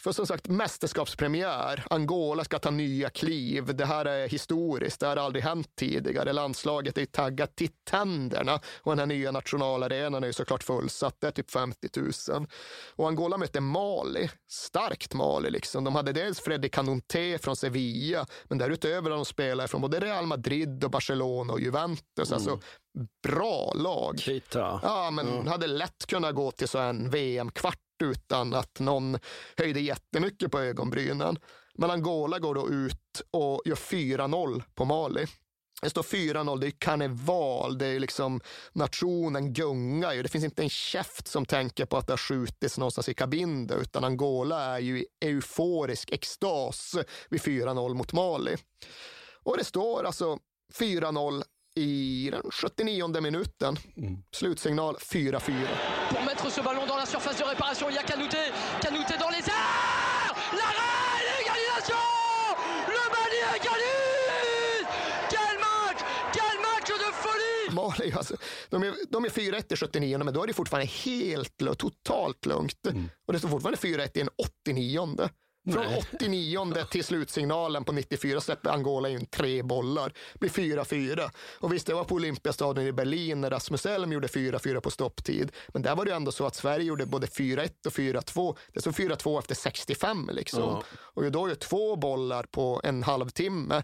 För som sagt, mästerskapspremiär. Angola ska ta nya kliv. Det här är historiskt. Det här har aldrig hänt tidigare. Landslaget är taggat till tänderna och den här nya nationalarenan är ju såklart fullsatt. Det är typ 50 000. Och Angola mötte Mali. Starkt Mali liksom. De hade dels Freddy Kanonté från Sevilla, men därutöver har de spelare från både Real Madrid och Barcelona och Juventus. Alltså, mm. Alltså bra lag. Kita. Ja, men hade lätt kunnat gå till så en VM-kvart utan att någon höjde jättemycket på ögonbrynen. Men Angola går då ut och gör 4-0 på Mali. Det står 4-0, det är karneval, det är liksom nationen gungar ju. Det finns inte en käft som tänker på att det har skjutits någonstans i Cabinda, utan Angola är ju i euforisk extas vid 4-0 mot Mali. Och det står alltså 4-0 i den 79 minuten. Slutsignal 4-4. pour mettre ce ballon dans la surface de réparation. Il y a Canouté, Canouté dans les airs L'arrêt, l'égalisation Le Mali égalise Quel match Quel match de folie Må- är ju alltså, de är, de är 4-1 i 79, men då är det fortfarande helt, totalt lugnt. Mm. Och det står fortfarande 4-1 i en 89. Från 89 till slutsignalen på 94 släpper Angola in tre bollar. Blir 4-4. Och visst, det var på Olympiastadion i Berlin när Rasmus Elm gjorde 4-4 på stopptid. Men där var det ändå så att Sverige gjorde både 4-1 och 4-2. Det stod 4-2 efter 65 liksom. Ja. Och då är två bollar på en halvtimme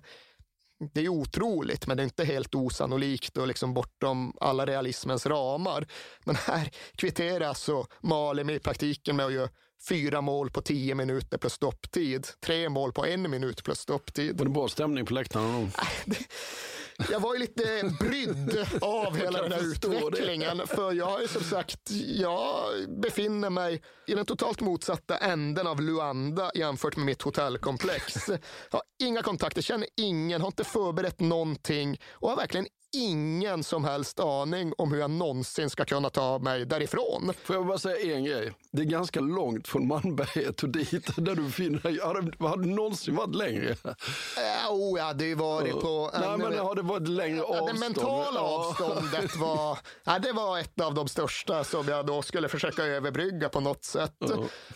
det är otroligt, men det är inte helt osannolikt och liksom bortom alla realismens ramar. Men här kvitteras så Malin i praktiken med att göra fyra mål på tio minuter plus stopptid. Tre mål på en minut plus stopptid. Var det bra stämning på läktaren? Jag var ju lite brydd av hela den här utvecklingen. Det. För jag är som sagt, jag befinner mig i den totalt motsatta änden av Luanda jämfört med mitt hotellkomplex. Jag har inga kontakter, känner ingen, har inte förberett någonting och har verkligen ingen som helst aning om hur jag någonsin ska kunna ta mig därifrån. Får jag bara säga en grej? Det är ganska långt från Malmberget och dit där du befinner dig. Har det någonsin varit längre? Äh, oh, ja, det var det på... Nej, men har det varit längre avstånd? Det mentala avståndet var, ja, det var ett av de största som jag då skulle försöka överbrygga på något sätt.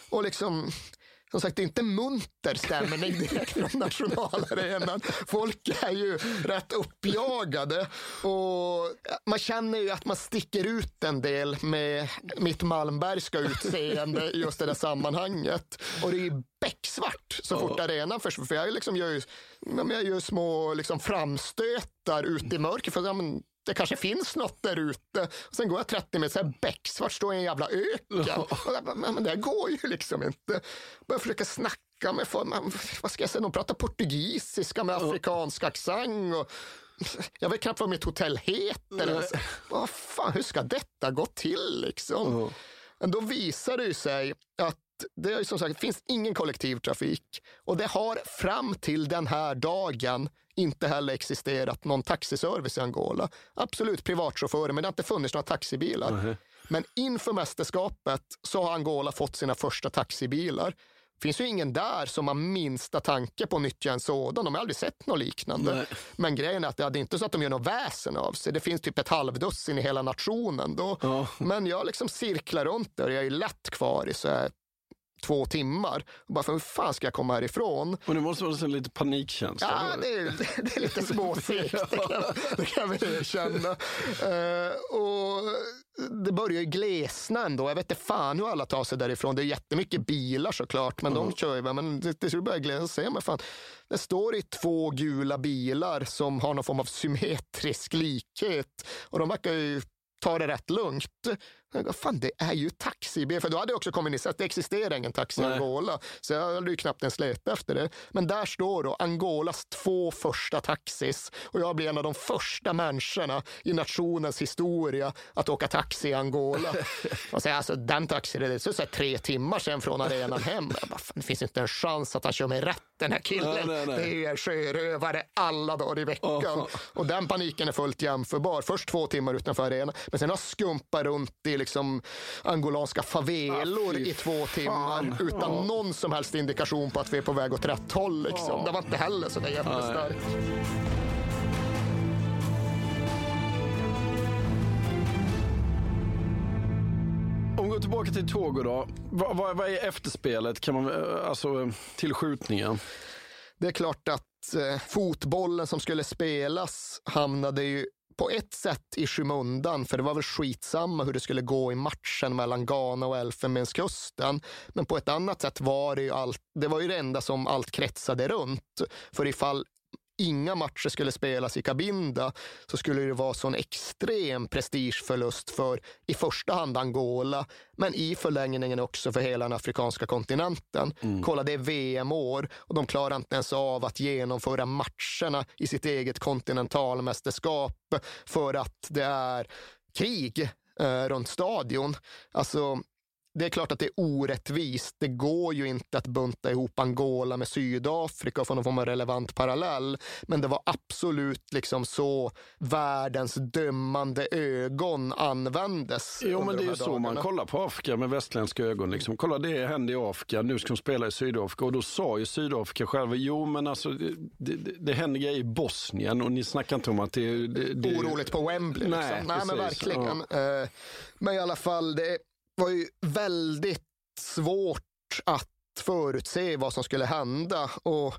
Och liksom som sagt, det är inte munter stämning direkt från nationalarenan. Folk är ju rätt uppjagade och man känner ju att man sticker ut en del med mitt Malmbergska utseende i just det där sammanhanget. Och det är becksvart så fort arenan försvinner. För jag, liksom gör ju, jag gör små liksom framstötar ute i mörkret. För, ja, men, det kanske finns något där ute. Sen går jag 30 meter, så här becksvart, står i en jävla öken. Men det går ju liksom inte. Börjar försöka snacka med folk. Vad ska jag säga? De pratar portugisiska med afrikansk accent. Och jag vet knappt vad mitt hotell heter. Vad fan, hur ska detta gå till liksom? Men då visar det sig att det är som sagt, finns ingen kollektivtrafik och det har fram till den här dagen inte heller existerat någon taxiservice i Angola. Absolut privatchaufförer, men det har inte funnits några taxibilar. Mm. Men inför mästerskapet så har Angola fått sina första taxibilar. Finns ju ingen där som har minsta tanke på att nyttja en sådan. De har aldrig sett något liknande. Nej. Men grejen är att det är inte så att de gör något väsen av sig. Det finns typ ett halvdussin i hela nationen. Då. Ja. Men jag liksom cirklar runt där och jag är lätt kvar i så två timmar. Och bara, för hur fan ska jag komma härifrån? Och det måste vara lite panikkänsla? Ja, det är, det är lite småsegt, det, kan, det kan erkänna. Uh, och det börjar ju glesna ändå. Jag vet inte fan hur alla tar sig därifrån. Det är jättemycket bilar såklart, men mm. de kör ju. Men det, det börjar glesa. Se, men fan, det står i två gula bilar som har någon form av symmetrisk likhet. Och de verkar ju ta det rätt lugnt. Fan, det är ju taxi. För då hade jag också kommunicerat att det existerar ingen taxi i Angola. Så jag hade ju knappt ens letat efter det. Men där står då Angolas två första taxis. Och jag blir en av de första människorna i nationens historia att åka taxi i Angola. och så, alltså, den taxin, det är så, så tre timmar sedan från arenan hem. Bara, fan, det finns inte en chans att han kör mig rätt, den här killen. Nej, nej, nej. Det är sjörövare alla dagar i veckan. Oh. Och den paniken är fullt jämförbar. Först två timmar utanför arenan, men sen har skumpat runt i liksom angolanska favelor ah, i två timmar utan ah. någon som helst indikation på att vi är på väg åt rätt håll. Liksom. Ah. Det var inte heller så där jättestarkt. Om vi går tillbaka till Togo då. Vad, vad, vad, är efterspelet, kan man, alltså till skjutningen? Det är klart att eh, fotbollen som skulle spelas hamnade ju på ett sätt i skymundan, för det var väl skitsamma hur det skulle gå i matchen mellan Ghana och Elfenbenskusten. Men på ett annat sätt var det ju allt, det var ju det enda som allt kretsade runt. För ifall inga matcher skulle spelas i Cabinda så skulle det vara sån extrem prestigeförlust för i första hand Angola, men i förlängningen också för hela den afrikanska kontinenten. Mm. Kolla, det är VM-år och de klarar inte ens av att genomföra matcherna i sitt eget kontinentalmästerskap för att det är krig eh, runt stadion. Alltså, det är klart att det är orättvist. Det går ju inte att bunta ihop Angola med Sydafrika och få någon form av relevant parallell. Men det var absolut liksom så världens dömande ögon användes. Jo, men det är ju så man kollar på Afrika med västländska ögon. Liksom. Kolla, det händer i Afrika. Nu ska de spela i Sydafrika. Och då sa ju Sydafrika själva, jo men alltså det, det, det händer grejer i Bosnien och ni snackar inte om att det... det, det... Oroligt på Wembley. Nej, liksom. Nej men verkligen. Ja. Eh, Men i alla fall, det var ju väldigt svårt att förutse vad som skulle hända. Och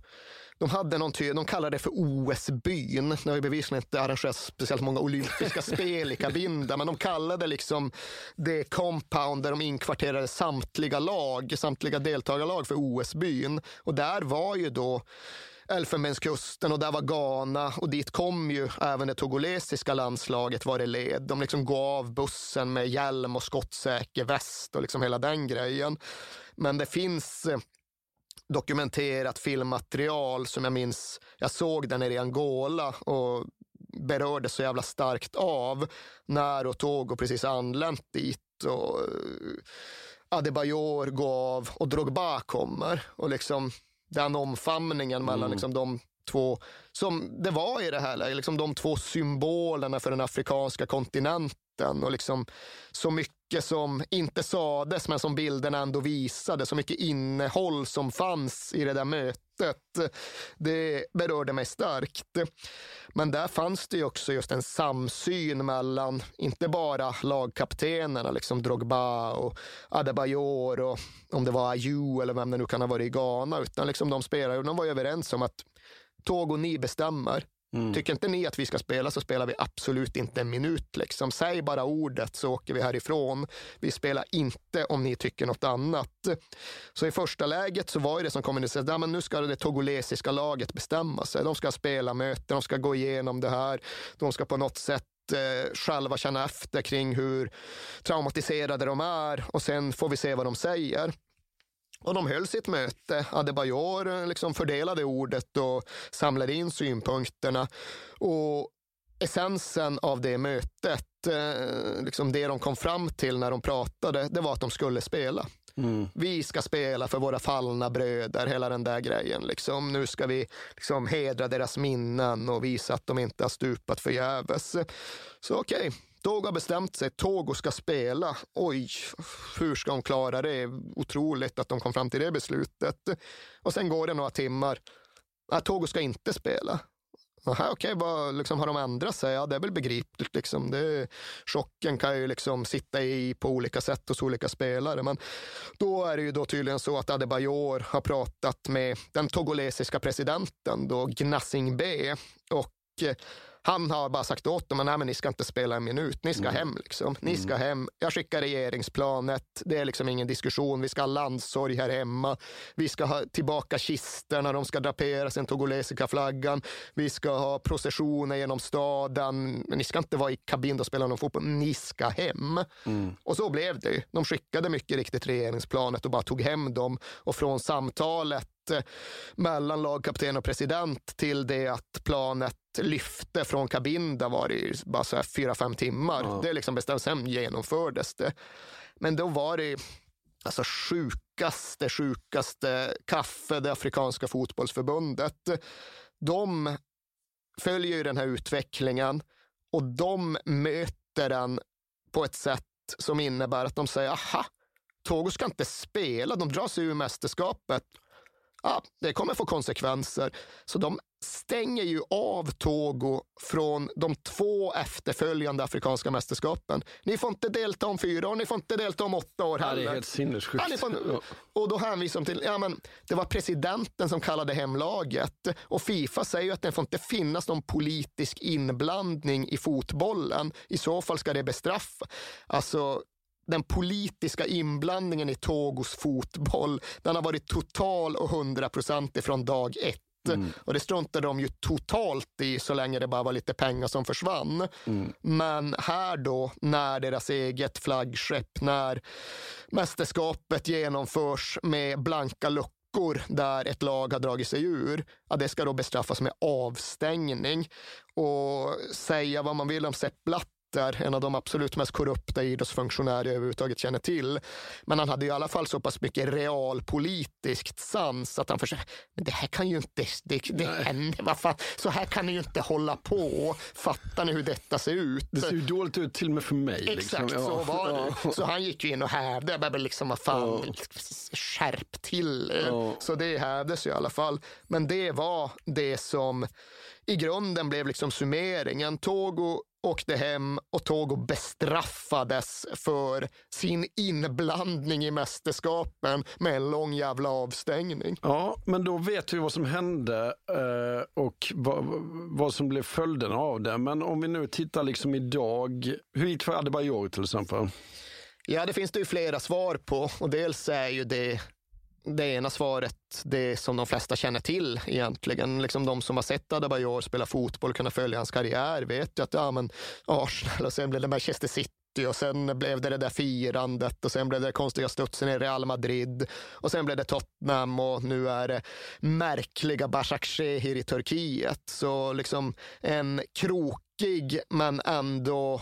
de hade någon ty- de kallade det för OS-byn. Det har ju bevisligen inte arrangerats speciellt många olympiska spel i Cabinda, men de kallade liksom det compound där de inkvarterade samtliga lag, samtliga deltagarlag för OS-byn. Och där var ju då Elfenbenskusten och där var Ghana och dit kom ju även det togolesiska landslaget var det led. De liksom går av bussen med hjälm och skottsäker väst och liksom hela den grejen. Men det finns eh, dokumenterat filmmaterial som jag minns, jag såg den nere i Angola och berördes så jävla starkt av när och precis anlänt dit. Och, eh, Adebayor går av och Drogba kommer. Och liksom den omfamningen mellan Mm. liksom de två, som det var i det här läget, liksom de två symbolerna för den afrikanska kontinenten och liksom så mycket mycket som inte sades men som bilderna ändå visade, så mycket innehåll som fanns i det där mötet. Det berörde mig starkt. Men där fanns det ju också just en samsyn mellan, inte bara lagkaptenerna, liksom Drogba och Adebayor och om det var Ayew eller vem det nu kan ha varit i Ghana, utan liksom de spelare, de var ju överens om att Togo, ni bestämmer. Mm. Tycker inte ni att vi ska spela så spelar vi absolut inte en minut. Liksom. Säg bara ordet så åker vi härifrån. Vi spelar inte om ni tycker något annat. Så i första läget så var det som kommunicerades, ja, men nu ska det togolesiska laget bestämma sig. De ska spela möten, de ska gå igenom det här. De ska på något sätt eh, själva känna efter kring hur traumatiserade de är och sen får vi se vad de säger. Och de höll sitt möte. Adebayor eh, liksom fördelade ordet och samlade in synpunkterna. Och essensen av det mötet, eh, liksom det de kom fram till när de pratade, det var att de skulle spela. Vi ska spela för våra fallna bröder, hela den där grejen. Liksom. Nu ska vi liksom hedra deras minnen och visa att de inte har stupat förgäves. Så okej, Togo har bestämt sig. Togo ska spela. Oj, hur ska de klara det? Otroligt att de kom fram till det beslutet. Och sen går det några timmar. Nej, Togo ska inte spela. Aha, okej, vad liksom, har de ändrat sig? Ja, det är väl begripligt. Liksom. Det, chocken kan ju liksom sitta i på olika sätt hos olika spelare. Men då är det ju då tydligen så att Adebayor har pratat med den togolesiska presidenten, då B. Och eh, han har bara sagt åt dem, nej men ni ska inte spela en minut, ni ska Mm. hem. Liksom. Ni ska hem. Jag skickar regeringsplanet, det är liksom ingen diskussion. Vi ska ha landsorg här hemma. Vi ska ha tillbaka kisterna, de ska draperas den togolesiska flaggan. Vi ska ha processioner genom staden. Ni ska inte vara i kabin och spela någon fotboll, ni ska hem. Och så blev det ju. De skickade mycket riktigt regeringsplanet och bara tog hem dem. Och från samtalet mellan lagkapten och president till det att planet lyfte från Cabinda var det bara så här fyra, fem timmar. Det liksom bestämdes, sen genomfördes det. Men då var det alltså sjukaste, sjukaste kaffe, det afrikanska fotbollsförbundet. De följer ju den här utvecklingen och de möter den på ett sätt som innebär att de säger, aha, Togo ska inte spela, de drar sig ur mästerskapet. Ja, det kommer få konsekvenser. Så de stänger ju av Togo från de två efterföljande afrikanska mästerskapen. Ni får inte delta om fyra år, ni får inte delta om åtta år heller. det är helt sinnessjukt. Ja, får, och då hänvisar de till, ja men det var presidenten som kallade hem laget och Fifa säger att det får inte finnas någon politisk inblandning i fotbollen. I så fall ska det bestraffa. Alltså, den politiska inblandningen i Togos fotboll, den har varit total och hundraprocentig från dag ett. Och det struntade de ju totalt i så länge det bara var lite pengar som försvann. Men här då, när deras eget flaggskepp, när mästerskapet genomförs med blanka luckor där ett lag har dragit sig ur, ja, det ska då bestraffas med avstängning. Och säga vad man vill om Sepp Blatter Peter, en av de absolut mest korrupta idrottsfunktionärer jag överhuvudtaget känner till. Men han hade i alla fall så pass mycket realpolitiskt sans att han försökte, det här kan ju inte, det, det händer, vad fan, så här kan ni ju inte hålla på. Fattar ni hur detta ser ut? Det ser ju dåligt ut till och med för mig. Exakt liksom. Ja. så var det. Ja. Så han gick ju in och hävde, liksom vad fan, skärp till. Ja. Så det hävdes ju i alla fall. Men det var det som i grunden blev liksom summeringen. Togo åkte hem och Togo bestraffades för sin inblandning i mästerskapen med en lång jävla avstängning. Ja, men då vet vi vad som hände eh, och vad, som blev följderna av det. Men om vi nu tittar liksom idag, hur gick det för Adebayor till exempel? Ja, det finns det ju flera svar på och dels är ju det det ena svaret, det som de flesta känner till egentligen. Liksom de som har sett Adebayor spela fotboll och kunna följa hans karriär vet ju att ja, men Arsenal och sen blev det Manchester City och sen blev det det där firandet och sen blev det konstiga studsen i Real Madrid och sen blev det Tottenham och nu är det märkliga Başakşehir i Turkiet. Så liksom en krokig men ändå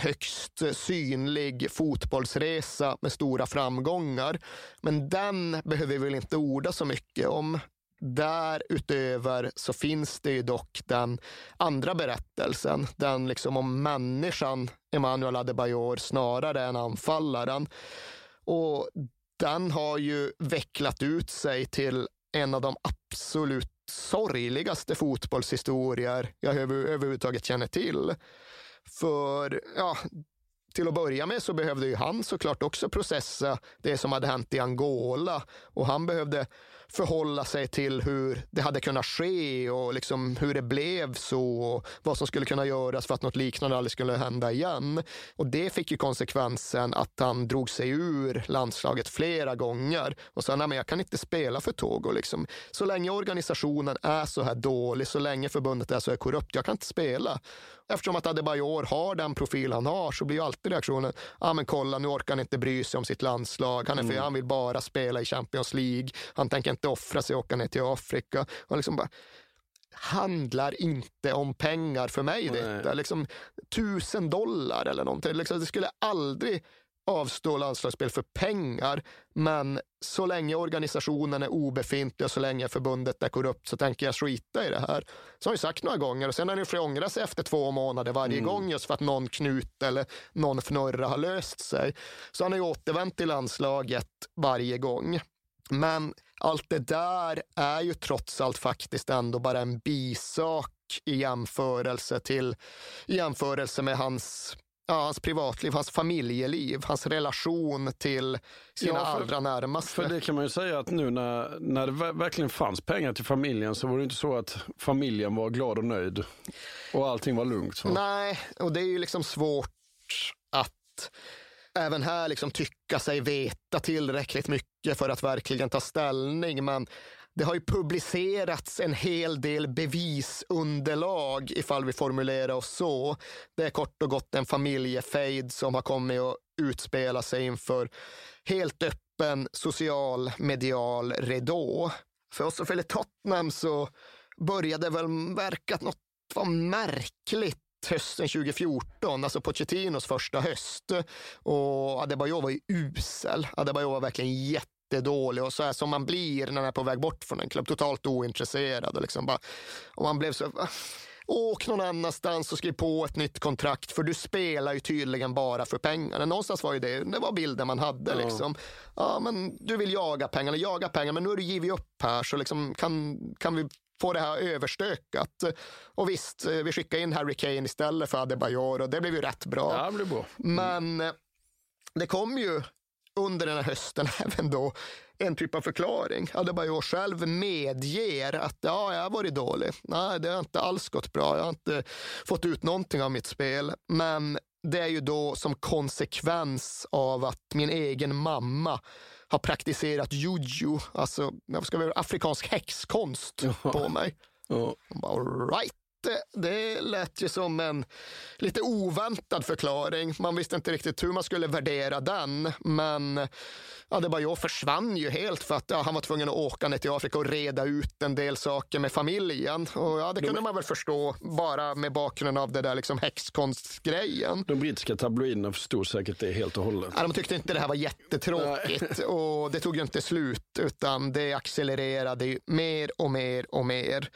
högst synlig fotbollsresa med stora framgångar. Men den behöver vi väl inte orda så mycket om. Därutöver så finns det ju dock den andra berättelsen, den liksom om människan Emanuel Adebayor snarare än anfallaren. Och den har ju vecklat ut sig till en av de absolut sorgligaste fotbollshistorier jag över, överhuvudtaget känner till. För ja, till att börja med så behövde ju han såklart också processa det som hade hänt i Angola och han behövde förhålla sig till hur det hade kunnat ske och liksom hur det blev så och vad som skulle kunna göras för att något liknande aldrig skulle hända igen. Och det fick ju konsekvensen att han drog sig ur landslaget flera gånger och sa, nej men jag kan inte spela för Togo. Liksom. Så länge organisationen är så här dålig, så länge förbundet är så här korrupt, jag kan inte spela. Eftersom att Adebayor har den profil han har så blir ju alltid reaktionen, ja ah, men kolla nu orkar han inte bry sig om sitt landslag, han, är för, Mm. han vill bara spela i Champions League, han tänker inte offra sig och åka ner till Afrika. Och liksom bara, handlar inte om pengar för mig detta. Liksom, tusen dollar eller någonting. Liksom, det skulle aldrig avstå landslagsspel för pengar. Men så länge organisationen är obefintlig och så länge förbundet är korrupt så tänker jag skita i det här. Så har jag sagt några gånger och sen har ni får ångra sig efter två månader varje Mm. gång just för att någon knut eller någon fnurra har löst sig. Så han har ju återvänt till landslaget varje gång. Men allt det där är ju trots allt faktiskt ändå bara en bisak i jämförelse till i jämförelse med hans Ja, hans privatliv, hans familjeliv, hans relation till sina Ja, för- allra närmaste. För det kan man ju säga att nu när, när det ver- verkligen fanns pengar till familjen så var det inte så att familjen var glad och nöjd och allting var lugnt. Så. Nej, och det är ju liksom svårt att även här liksom tycka sig veta tillräckligt mycket för att verkligen ta ställning. Men det har ju publicerats en hel del bevisunderlag, ifall vi formulerar oss så. Det är kort och gott en familjefejd som har kommit att utspela sig inför helt öppen social medial ridå. För oss som följer Tottenham så började väl verka att något var märkligt hösten 2014, alltså Pochettinos första höst. Och Adebayor var ju usel. Adebayor var verkligen jättedålig och så här som man blir när man är på väg bort från en klubb, totalt ointresserad. Och, liksom bara, och man blev så... "Ah, Åk någon annanstans och skriv på ett nytt kontrakt för du spelar ju tydligen bara för pengarna. Någonstans var ju det, det var bilden man hade. Ja. Liksom. Ja, men du vill jaga pengarna, jaga pengar, men nu har du givit upp här så liksom kan, kan vi få det här överstökat. Och visst, eh, vi skickade in Harry Kane istället för Adebayor och det blev ju rätt bra. Ja, det blev bra. Men eh, det kom ju under den här hösten även då en typ av förklaring. Adebayor själv medger att ja, jag har varit dålig. Nej, det har inte alls gått bra. Jag har inte fått ut någonting av mitt spel. Men det är ju då som konsekvens av att min egen mamma har praktiserat juju, alltså vad ska vi, afrikansk häxkonst på mig. Ja. Jag bara, All right. Det, lät ju som en lite oväntad förklaring. Man visste inte riktigt hur man skulle värdera den, men Adebayor försvann ju helt för att ja, han var tvungen att åka ner till Afrika och reda ut en del saker med familjen. Och ja, det kunde man väl förstå bara med bakgrund av det där liksom häxkonstgrejen. De brittiska tabloiderna förstod säkert det helt och hållet. Ja, de tyckte inte det här var jättetråkigt och det tog ju inte slut utan det accelererade ju mer och mer och mer.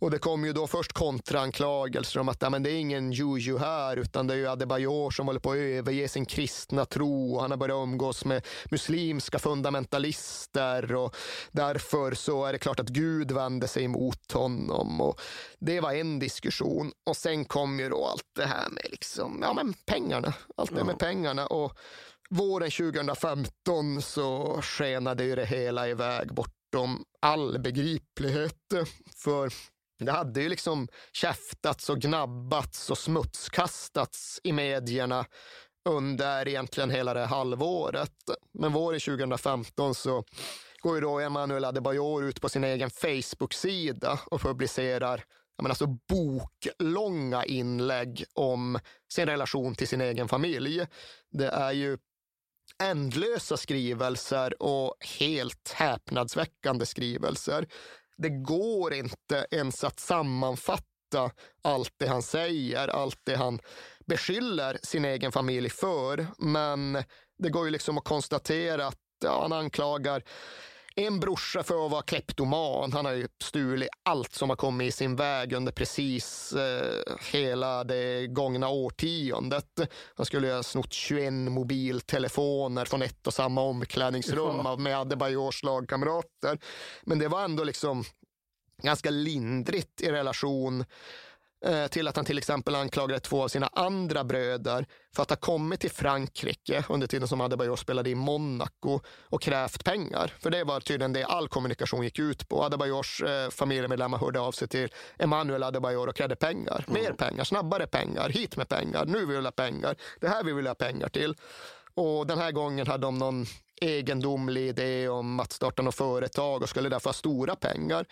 Och det kom ju då först kontraanklagelser om att men det är ingen juju här utan det är ju Adebayor som håller på att överge sin kristna tro och han har börjat umgås med muslimska fundamentalister och därför så är det klart att Gud vände sig emot honom. Och det var en diskussion och sen kom ju då allt det här med liksom, ja, men pengarna. Allt det med pengarna. Och våren 2015 så skenade ju det hela iväg bortom all begriplighet. För det hade ju liksom käftats och gnabbats och smutskastats i medierna under egentligen hela det halvåret. Men våren 2015 så går ju då Emanuel Adebayor ut på sin egen Facebook-sida och publicerar men alltså boklånga inlägg om sin relation till sin egen familj. Det är ju ändlösa skrivelser och helt häpnadsväckande skrivelser. Det går inte ens att sammanfatta allt det han säger, allt det han beskyller sin egen familj för. Men det går ju liksom att konstatera att ja, han anklagar en brorsa för att vara kleptoman. Han har ju stulit allt som har kommit i sin väg under precis eh, hela det gångna årtiondet. Han skulle ha snott 21 mobiltelefoner från ett och samma omklädningsrum ja. med Adebayors lagkamrater. Men det var ändå liksom ganska lindrigt i relation till att han till exempel anklagade två av sina andra bröder för att ha kommit till Frankrike under tiden som Adebayor spelade i Monaco och krävt pengar. För det var tydligen det all kommunikation gick ut på. Adebayors eh, familjemedlemmar hörde av sig till Emmanuel Adebayor och krävde pengar. Mm. Mer pengar, snabbare pengar, hit med pengar, nu vill vi ha pengar, det här vill vi ha pengar till. Och den här gången hade de någon egendomlig idé om att starta något företag och skulle därför ha stora pengar.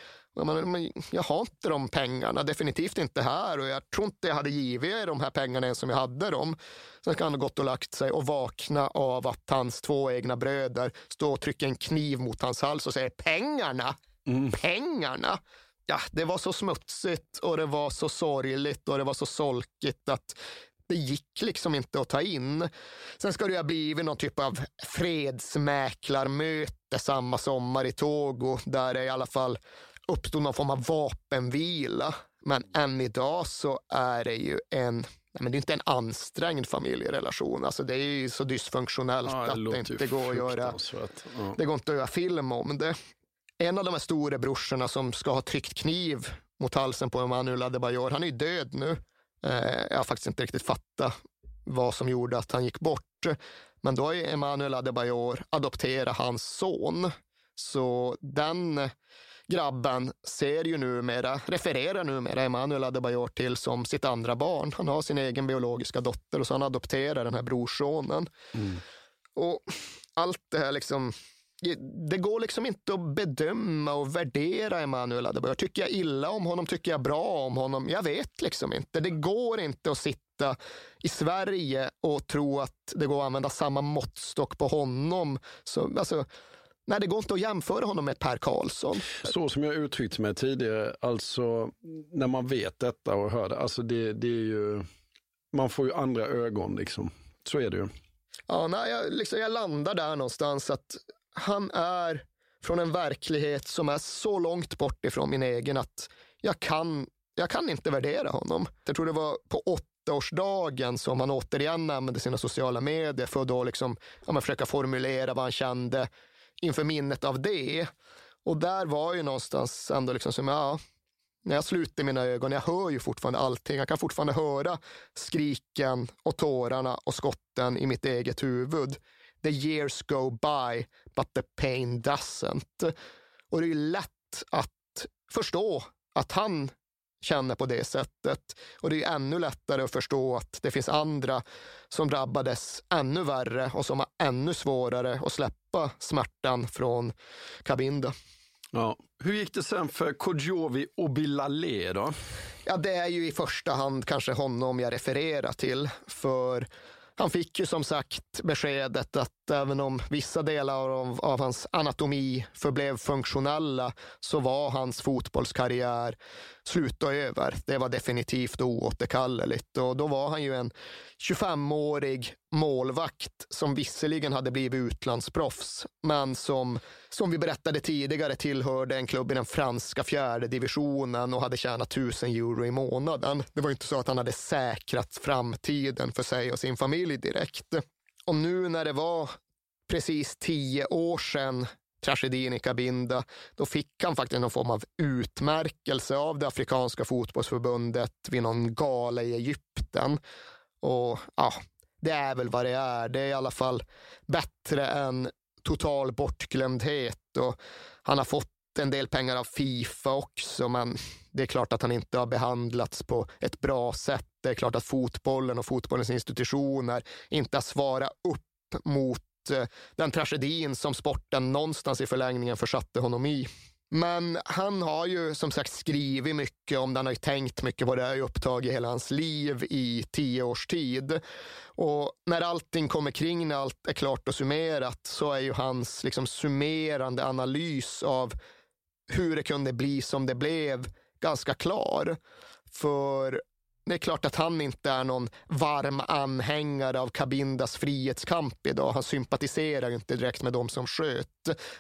Men, jag har inte de pengarna, definitivt inte här och jag tror inte jag hade givit er de här pengarna ens om jag hade dem. Sen ska han ha gått och lagt sig och vakna av att hans två egna bröder står och trycker en kniv mot hans hals och säger pengarna, mm. pengarna. Ja, det var så smutsigt och det var så sorgligt och det var så solkigt att det gick liksom inte att ta in. Sen ska det ha blivit någon typ av fredsmäklarmöte samma sommar i Togo där det i alla fall uppstod någon form av vapenvila. Men än idag så är det ju en men det är inte en ansträngd familjerelation. Alltså det är ju så dysfunktionellt ja, det att det inte går att göra. Ja. Det går inte att göra film om det. En av de här stora brorsorna som ska ha tryckt kniv mot halsen på Emanuel Adebayor, han är ju död nu. Eh, jag har faktiskt inte riktigt fattat vad som gjorde att han gick bort. Men då har ju Emanuel Adebayor adopterat hans son. Så den grabben ser ju numera, refererar numera Emanuel Adebayor till som sitt andra barn. Han har sin egen biologiska dotter och så han adopterar den här brorsonen. Mm. Och allt det här liksom det går liksom inte att bedöma och värdera Emanuel Adebayor. Tycker jag illa om honom? Tycker jag bra om honom? Jag vet liksom inte. Det går inte att sitta i Sverige och tro att det går att använda samma måttstock på honom. Så, alltså, nej, det går inte att jämföra honom med Per Karlsson. Så som jag uttryckte mig tidigare, alltså när man vet detta och hör det, alltså det, det är ju, man får ju andra ögon liksom. Så är det ju. Ja, nej, jag, liksom, jag landar där någonstans att han är från en verklighet som är så långt bort ifrån min egen att jag kan, jag kan inte värdera honom. Jag tror det var på åttaårsdagen som han återigen använde sina sociala medier för att liksom, ja, försöka formulera vad han kände inför minnet av det. Och där var ju någonstans ändå liksom som, ja, när jag sluter mina ögon, jag hör ju fortfarande allting. Jag kan fortfarande höra skriken och tårarna och skotten i mitt eget huvud the years go by, but the pain doesn't. Och det är lätt att förstå att han känner på det sättet. Och det är ännu lättare att förstå att det finns andra som drabbades ännu värre och som har ännu svårare att släppa smärtan från Kabinda. Ja. Hur gick det sen för Kodjovi och Bilale då? Ja, det är ju i första hand kanske honom jag refererar till. För han fick ju som sagt beskedet att även om vissa delar av, av, hans anatomi förblev funktionella så var hans fotbollskarriär sluta över. Det var definitivt oåterkalleligt och då var han ju en 25-årig målvakt som visserligen hade blivit utlandsproffs, men som, som vi berättade tidigare tillhörde en klubb i den franska fjärde divisionen och hade tjänat 1000 euro i månaden. Det var inte så att han hade säkrat framtiden för sig och sin familj direkt. Och nu när det var precis tio år sedan tragedin i Kabinda. då fick han faktiskt någon form av utmärkelse av det afrikanska fotbollsförbundet vid någon gala i Egypten. Och ja, det är väl vad det är. Det är i alla fall bättre än total bortglömdhet och han har fått en del pengar av Fifa också, men det är klart att han inte har behandlats på ett bra sätt. Det är klart att fotbollen och fotbollens institutioner inte har svarat upp mot Eh, den tragedin som sporten någonstans i förlängningen försatte honom i. Men han har ju som sagt skrivit mycket om det, han har ju tänkt mycket på det, i upptag i hela hans liv i tio års tid. Och när allting kommer kring, när allt är klart och summerat, så är ju hans liksom summerande analys av hur det kunde bli som det blev ganska klar. För det är klart att han inte är någon varm anhängare av Kabindas frihetskamp idag. Han sympatiserar inte direkt med de som sköt.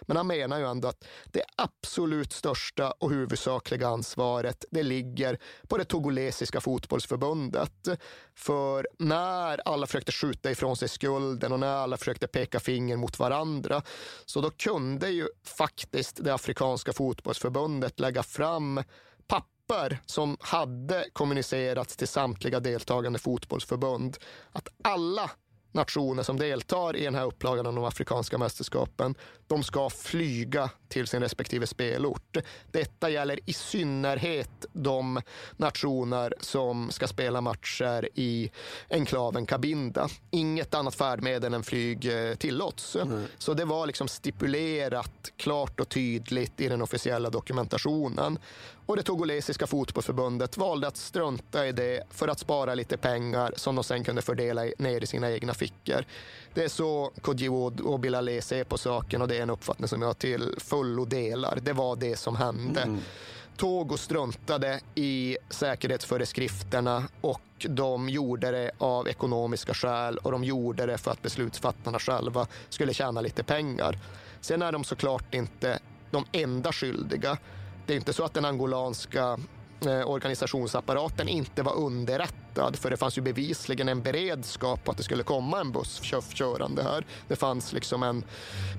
Men han menar ju ändå att det absolut största och huvudsakliga ansvaret, det ligger på det togolesiska fotbollsförbundet. För när alla försökte skjuta ifrån sig skulden och när alla försökte peka finger mot varandra, så då kunde ju faktiskt det afrikanska fotbollsförbundet lägga fram papper papper som hade kommunicerats till samtliga deltagande fotbollsförbund att alla nationer som deltar i den här upplagan av de afrikanska mästerskapen, de ska flyga till sin respektive spelort. Detta gäller i synnerhet de nationer som ska spela matcher i enklaven Cabinda. Inget annat färdmedel än flyg eh, tillåts. Mm. Så det var liksom stipulerat klart och tydligt i den officiella dokumentationen. Och det togolesiska fotbollsförbundet valde att strunta i det för att spara lite pengar som de sen kunde fördela ner i sina egna fickor. Det är så Kodjiwo och Bilale ser på saken och det är en uppfattning som jag till fullo delar. Det var det som hände. Mm. Togo struntade i säkerhetsföreskrifterna och de gjorde det av ekonomiska skäl och de gjorde det för att beslutsfattarna själva skulle tjäna lite pengar. Sen är de såklart inte de enda skyldiga. Det är inte så att den angolanska eh, organisationsapparaten inte var underrättad för det fanns ju bevisligen en beredskap på att det skulle komma en buss körande här. Det fanns liksom en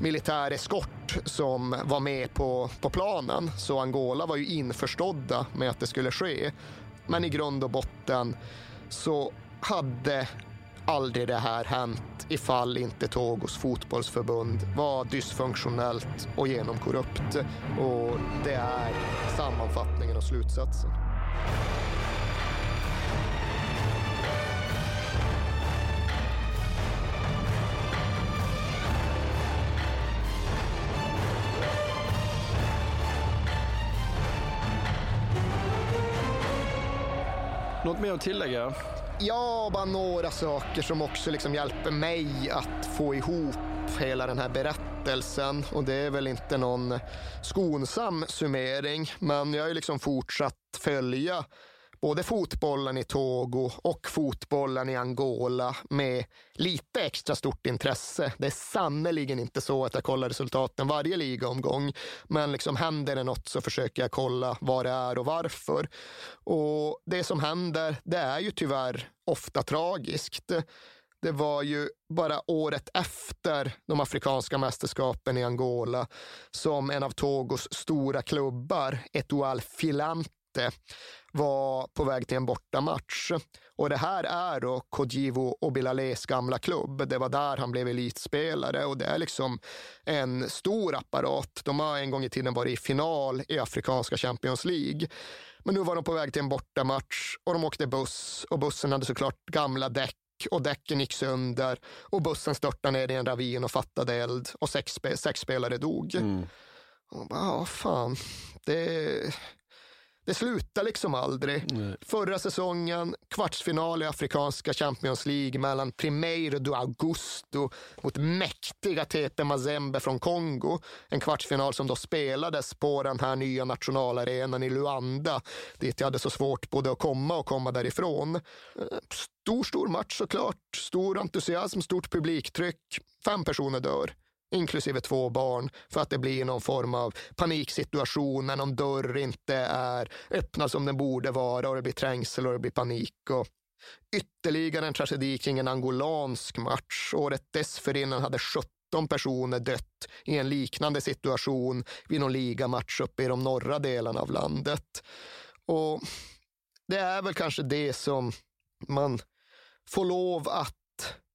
militär eskort som var med på, på planen så Angola var ju införstådda med att det skulle ske. Men i grund och botten så hade aldrig det här hänt ifall inte Togos fotbollsförbund var dysfunktionellt och genomkorrupt. Och det är sammanfattningen och slutsatsen. Något mer att tillägga? Ja, bara några saker som också liksom hjälper mig att få ihop hela den här berättelsen. Och det är väl inte någon skonsam summering, men jag har ju liksom fortsatt följa både fotbollen i Togo och fotbollen i Angola med lite extra stort intresse. Det är sannerligen inte så att jag kollar resultaten varje ligaomgång, men liksom händer det något så försöker jag kolla vad det är och varför. Och det som händer, det är ju tyvärr ofta tragiskt. Det var ju bara året efter de afrikanska mästerskapen i Angola som en av Togos stora klubbar, Etoile Filante, var på väg till en bortamatch. Och det här är då Kodjivo och Bilales gamla klubb. Det var där han blev elitspelare och det är liksom en stor apparat. De har en gång i tiden varit i final i Afrikanska Champions League. Men nu var de på väg till en bortamatch och de åkte buss och bussen hade såklart gamla däck och däcken gick sönder och bussen störtade ner i en ravin och fattade eld och sex, sex spelare dog. Mm. Och bara, ja, fan. Det, det slutar liksom aldrig. Förra säsongen, kvartsfinal i Afrikanska Champions League mellan Primeiro do Augusto mot mäktiga Tete Mazembe från Kongo. En kvartsfinal som då spelades på den här nya nationalarenan i Luanda, dit jag hade så svårt både att komma och komma därifrån. Eh, Stor, stor match såklart. Stor entusiasm, stort publiktryck. Fem personer dör inklusive två barn, för att det blir någon form av paniksituation när någon dörr inte är öppnad som den borde vara och det blir trängsel och det blir panik. Och ytterligare en tragedi kring en angolansk match. Året dessförinnan hade 17 personer dött i en liknande situation vid någon ligamatch uppe i de norra delarna av landet. Och det är väl kanske det som man får lov att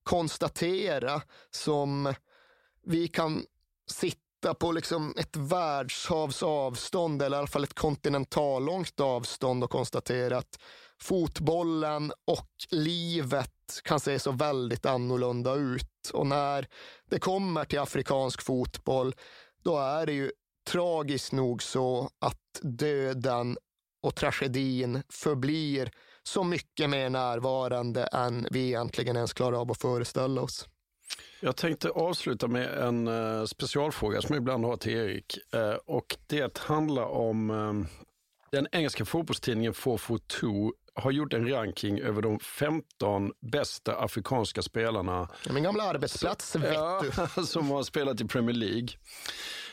konstatera som vi kan sitta på liksom ett världshavs avstånd eller i alla fall ett kontinentallångt avstånd och konstatera att fotbollen och livet kan se så väldigt annorlunda ut. Och när det kommer till afrikansk fotboll, då är det ju tragiskt nog så att döden och tragedin förblir så mycket mer närvarande än vi egentligen ens klarar av att föreställa oss. Jag tänkte avsluta med en uh, specialfråga som jag ibland har till Erik. Uh, och det handlar om uh, den engelska fotbollstidningen 442 har gjort en ranking över de 15 bästa afrikanska spelarna. Min gamla arbetsplats, vet ja, du. Som har spelat i Premier League.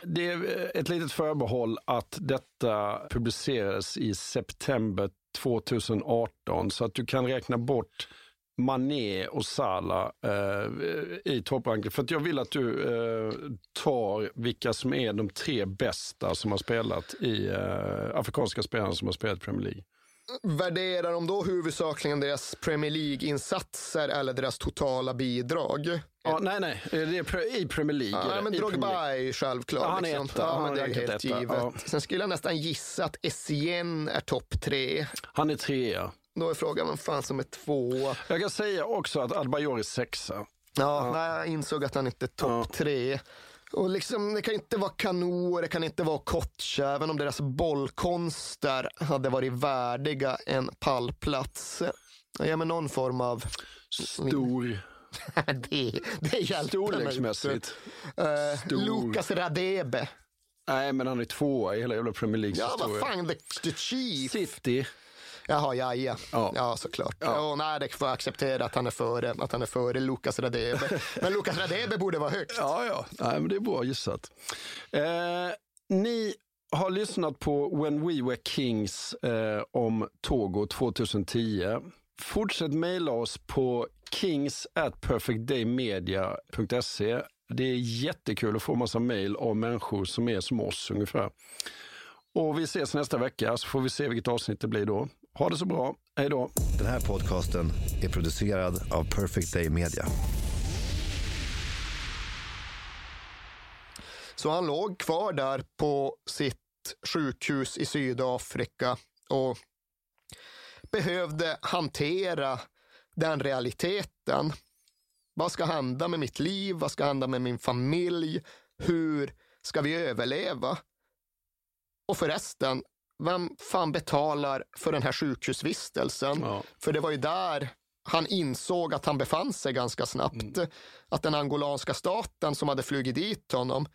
Det är ett litet förbehåll att detta publicerades i september 2018 så att du kan räkna bort Mané och Salah eh, i toppranken. För jag vill att du eh, tar vilka som är de tre bästa som har spelat i eh, afrikanska spelarna som har spelat Premier League. Värderar de då huvudsakligen deras Premier League-insatser eller deras totala bidrag? Ja, nej, nej, det är i Premier League. Ja, men Drogba är självklart. Ja, han är liksom. etta. Ja, Han det är är helt etta, givet. ja. Sen skulle jag nästan gissa att Essien är topp tre. Han är trea. Då är frågan vem fan som är tvåa. Jag kan säga också att Adbayor är sexa. Ja, Nej, jag insåg att han inte är topp tre. Och liksom, det kan inte vara Kanu, det kan inte vara Kotscha, även om deras bollkonster hade varit värdiga en pallplats. Ge mig någon form av... Stor. det, det hjälper Storleksmässigt. mig. Uh, Stor. Lukas Radebe. Nej, men han är tvåa i hela jävla Premier Leagues Ja, vad fan, the, the chief. City. Jaha, ja, ja. Ja. Ja, såklart. Ja. nej, det får jag acceptera att han är före, att han är före Lukas Radebe. Men Lukas Radebe borde vara högt. Ja, ja. Nej, men det är bra gissat. Eh, ni har lyssnat på When We Were Kings eh, om Togo 2010. Fortsätt mejla oss på kings at perfectdaymedia.se. Det är jättekul att få massa mejl av människor som är som oss ungefär. Och vi ses nästa vecka så får vi se vilket avsnitt det blir då. Ha det så bra. Hej då. Den här podcasten är producerad av Perfect Day Media. Så han låg kvar där på sitt sjukhus i Sydafrika och behövde hantera den realiteten. Vad ska hända med mitt liv? Vad ska hända med min familj? Hur ska vi överleva? Och förresten, vem fan betalar för den här sjukhusvistelsen? För det var ju där han insåg att han befann sig ganska snabbt. Att den angolanska staten som hade flugit dit honom,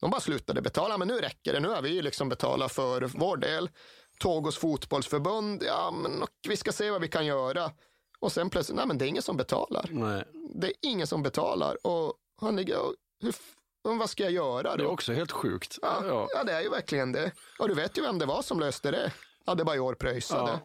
de bara slutade betala. Men nu räcker det, nu har vi liksom betalat för vår del. Togos fotbollsförbund, ja men vi ska se vad vi kan göra. Och sen plötsligt, nej men det är ingen som betalar. Nej. Det är ingen som betalar. Och han ligger och, hur, f- vad ska jag göra då? Det är också helt sjukt. Ja, ja. det är ju verkligen det. Och du vet ju vem det var som löste det. Adebayor pröjsade. Ja.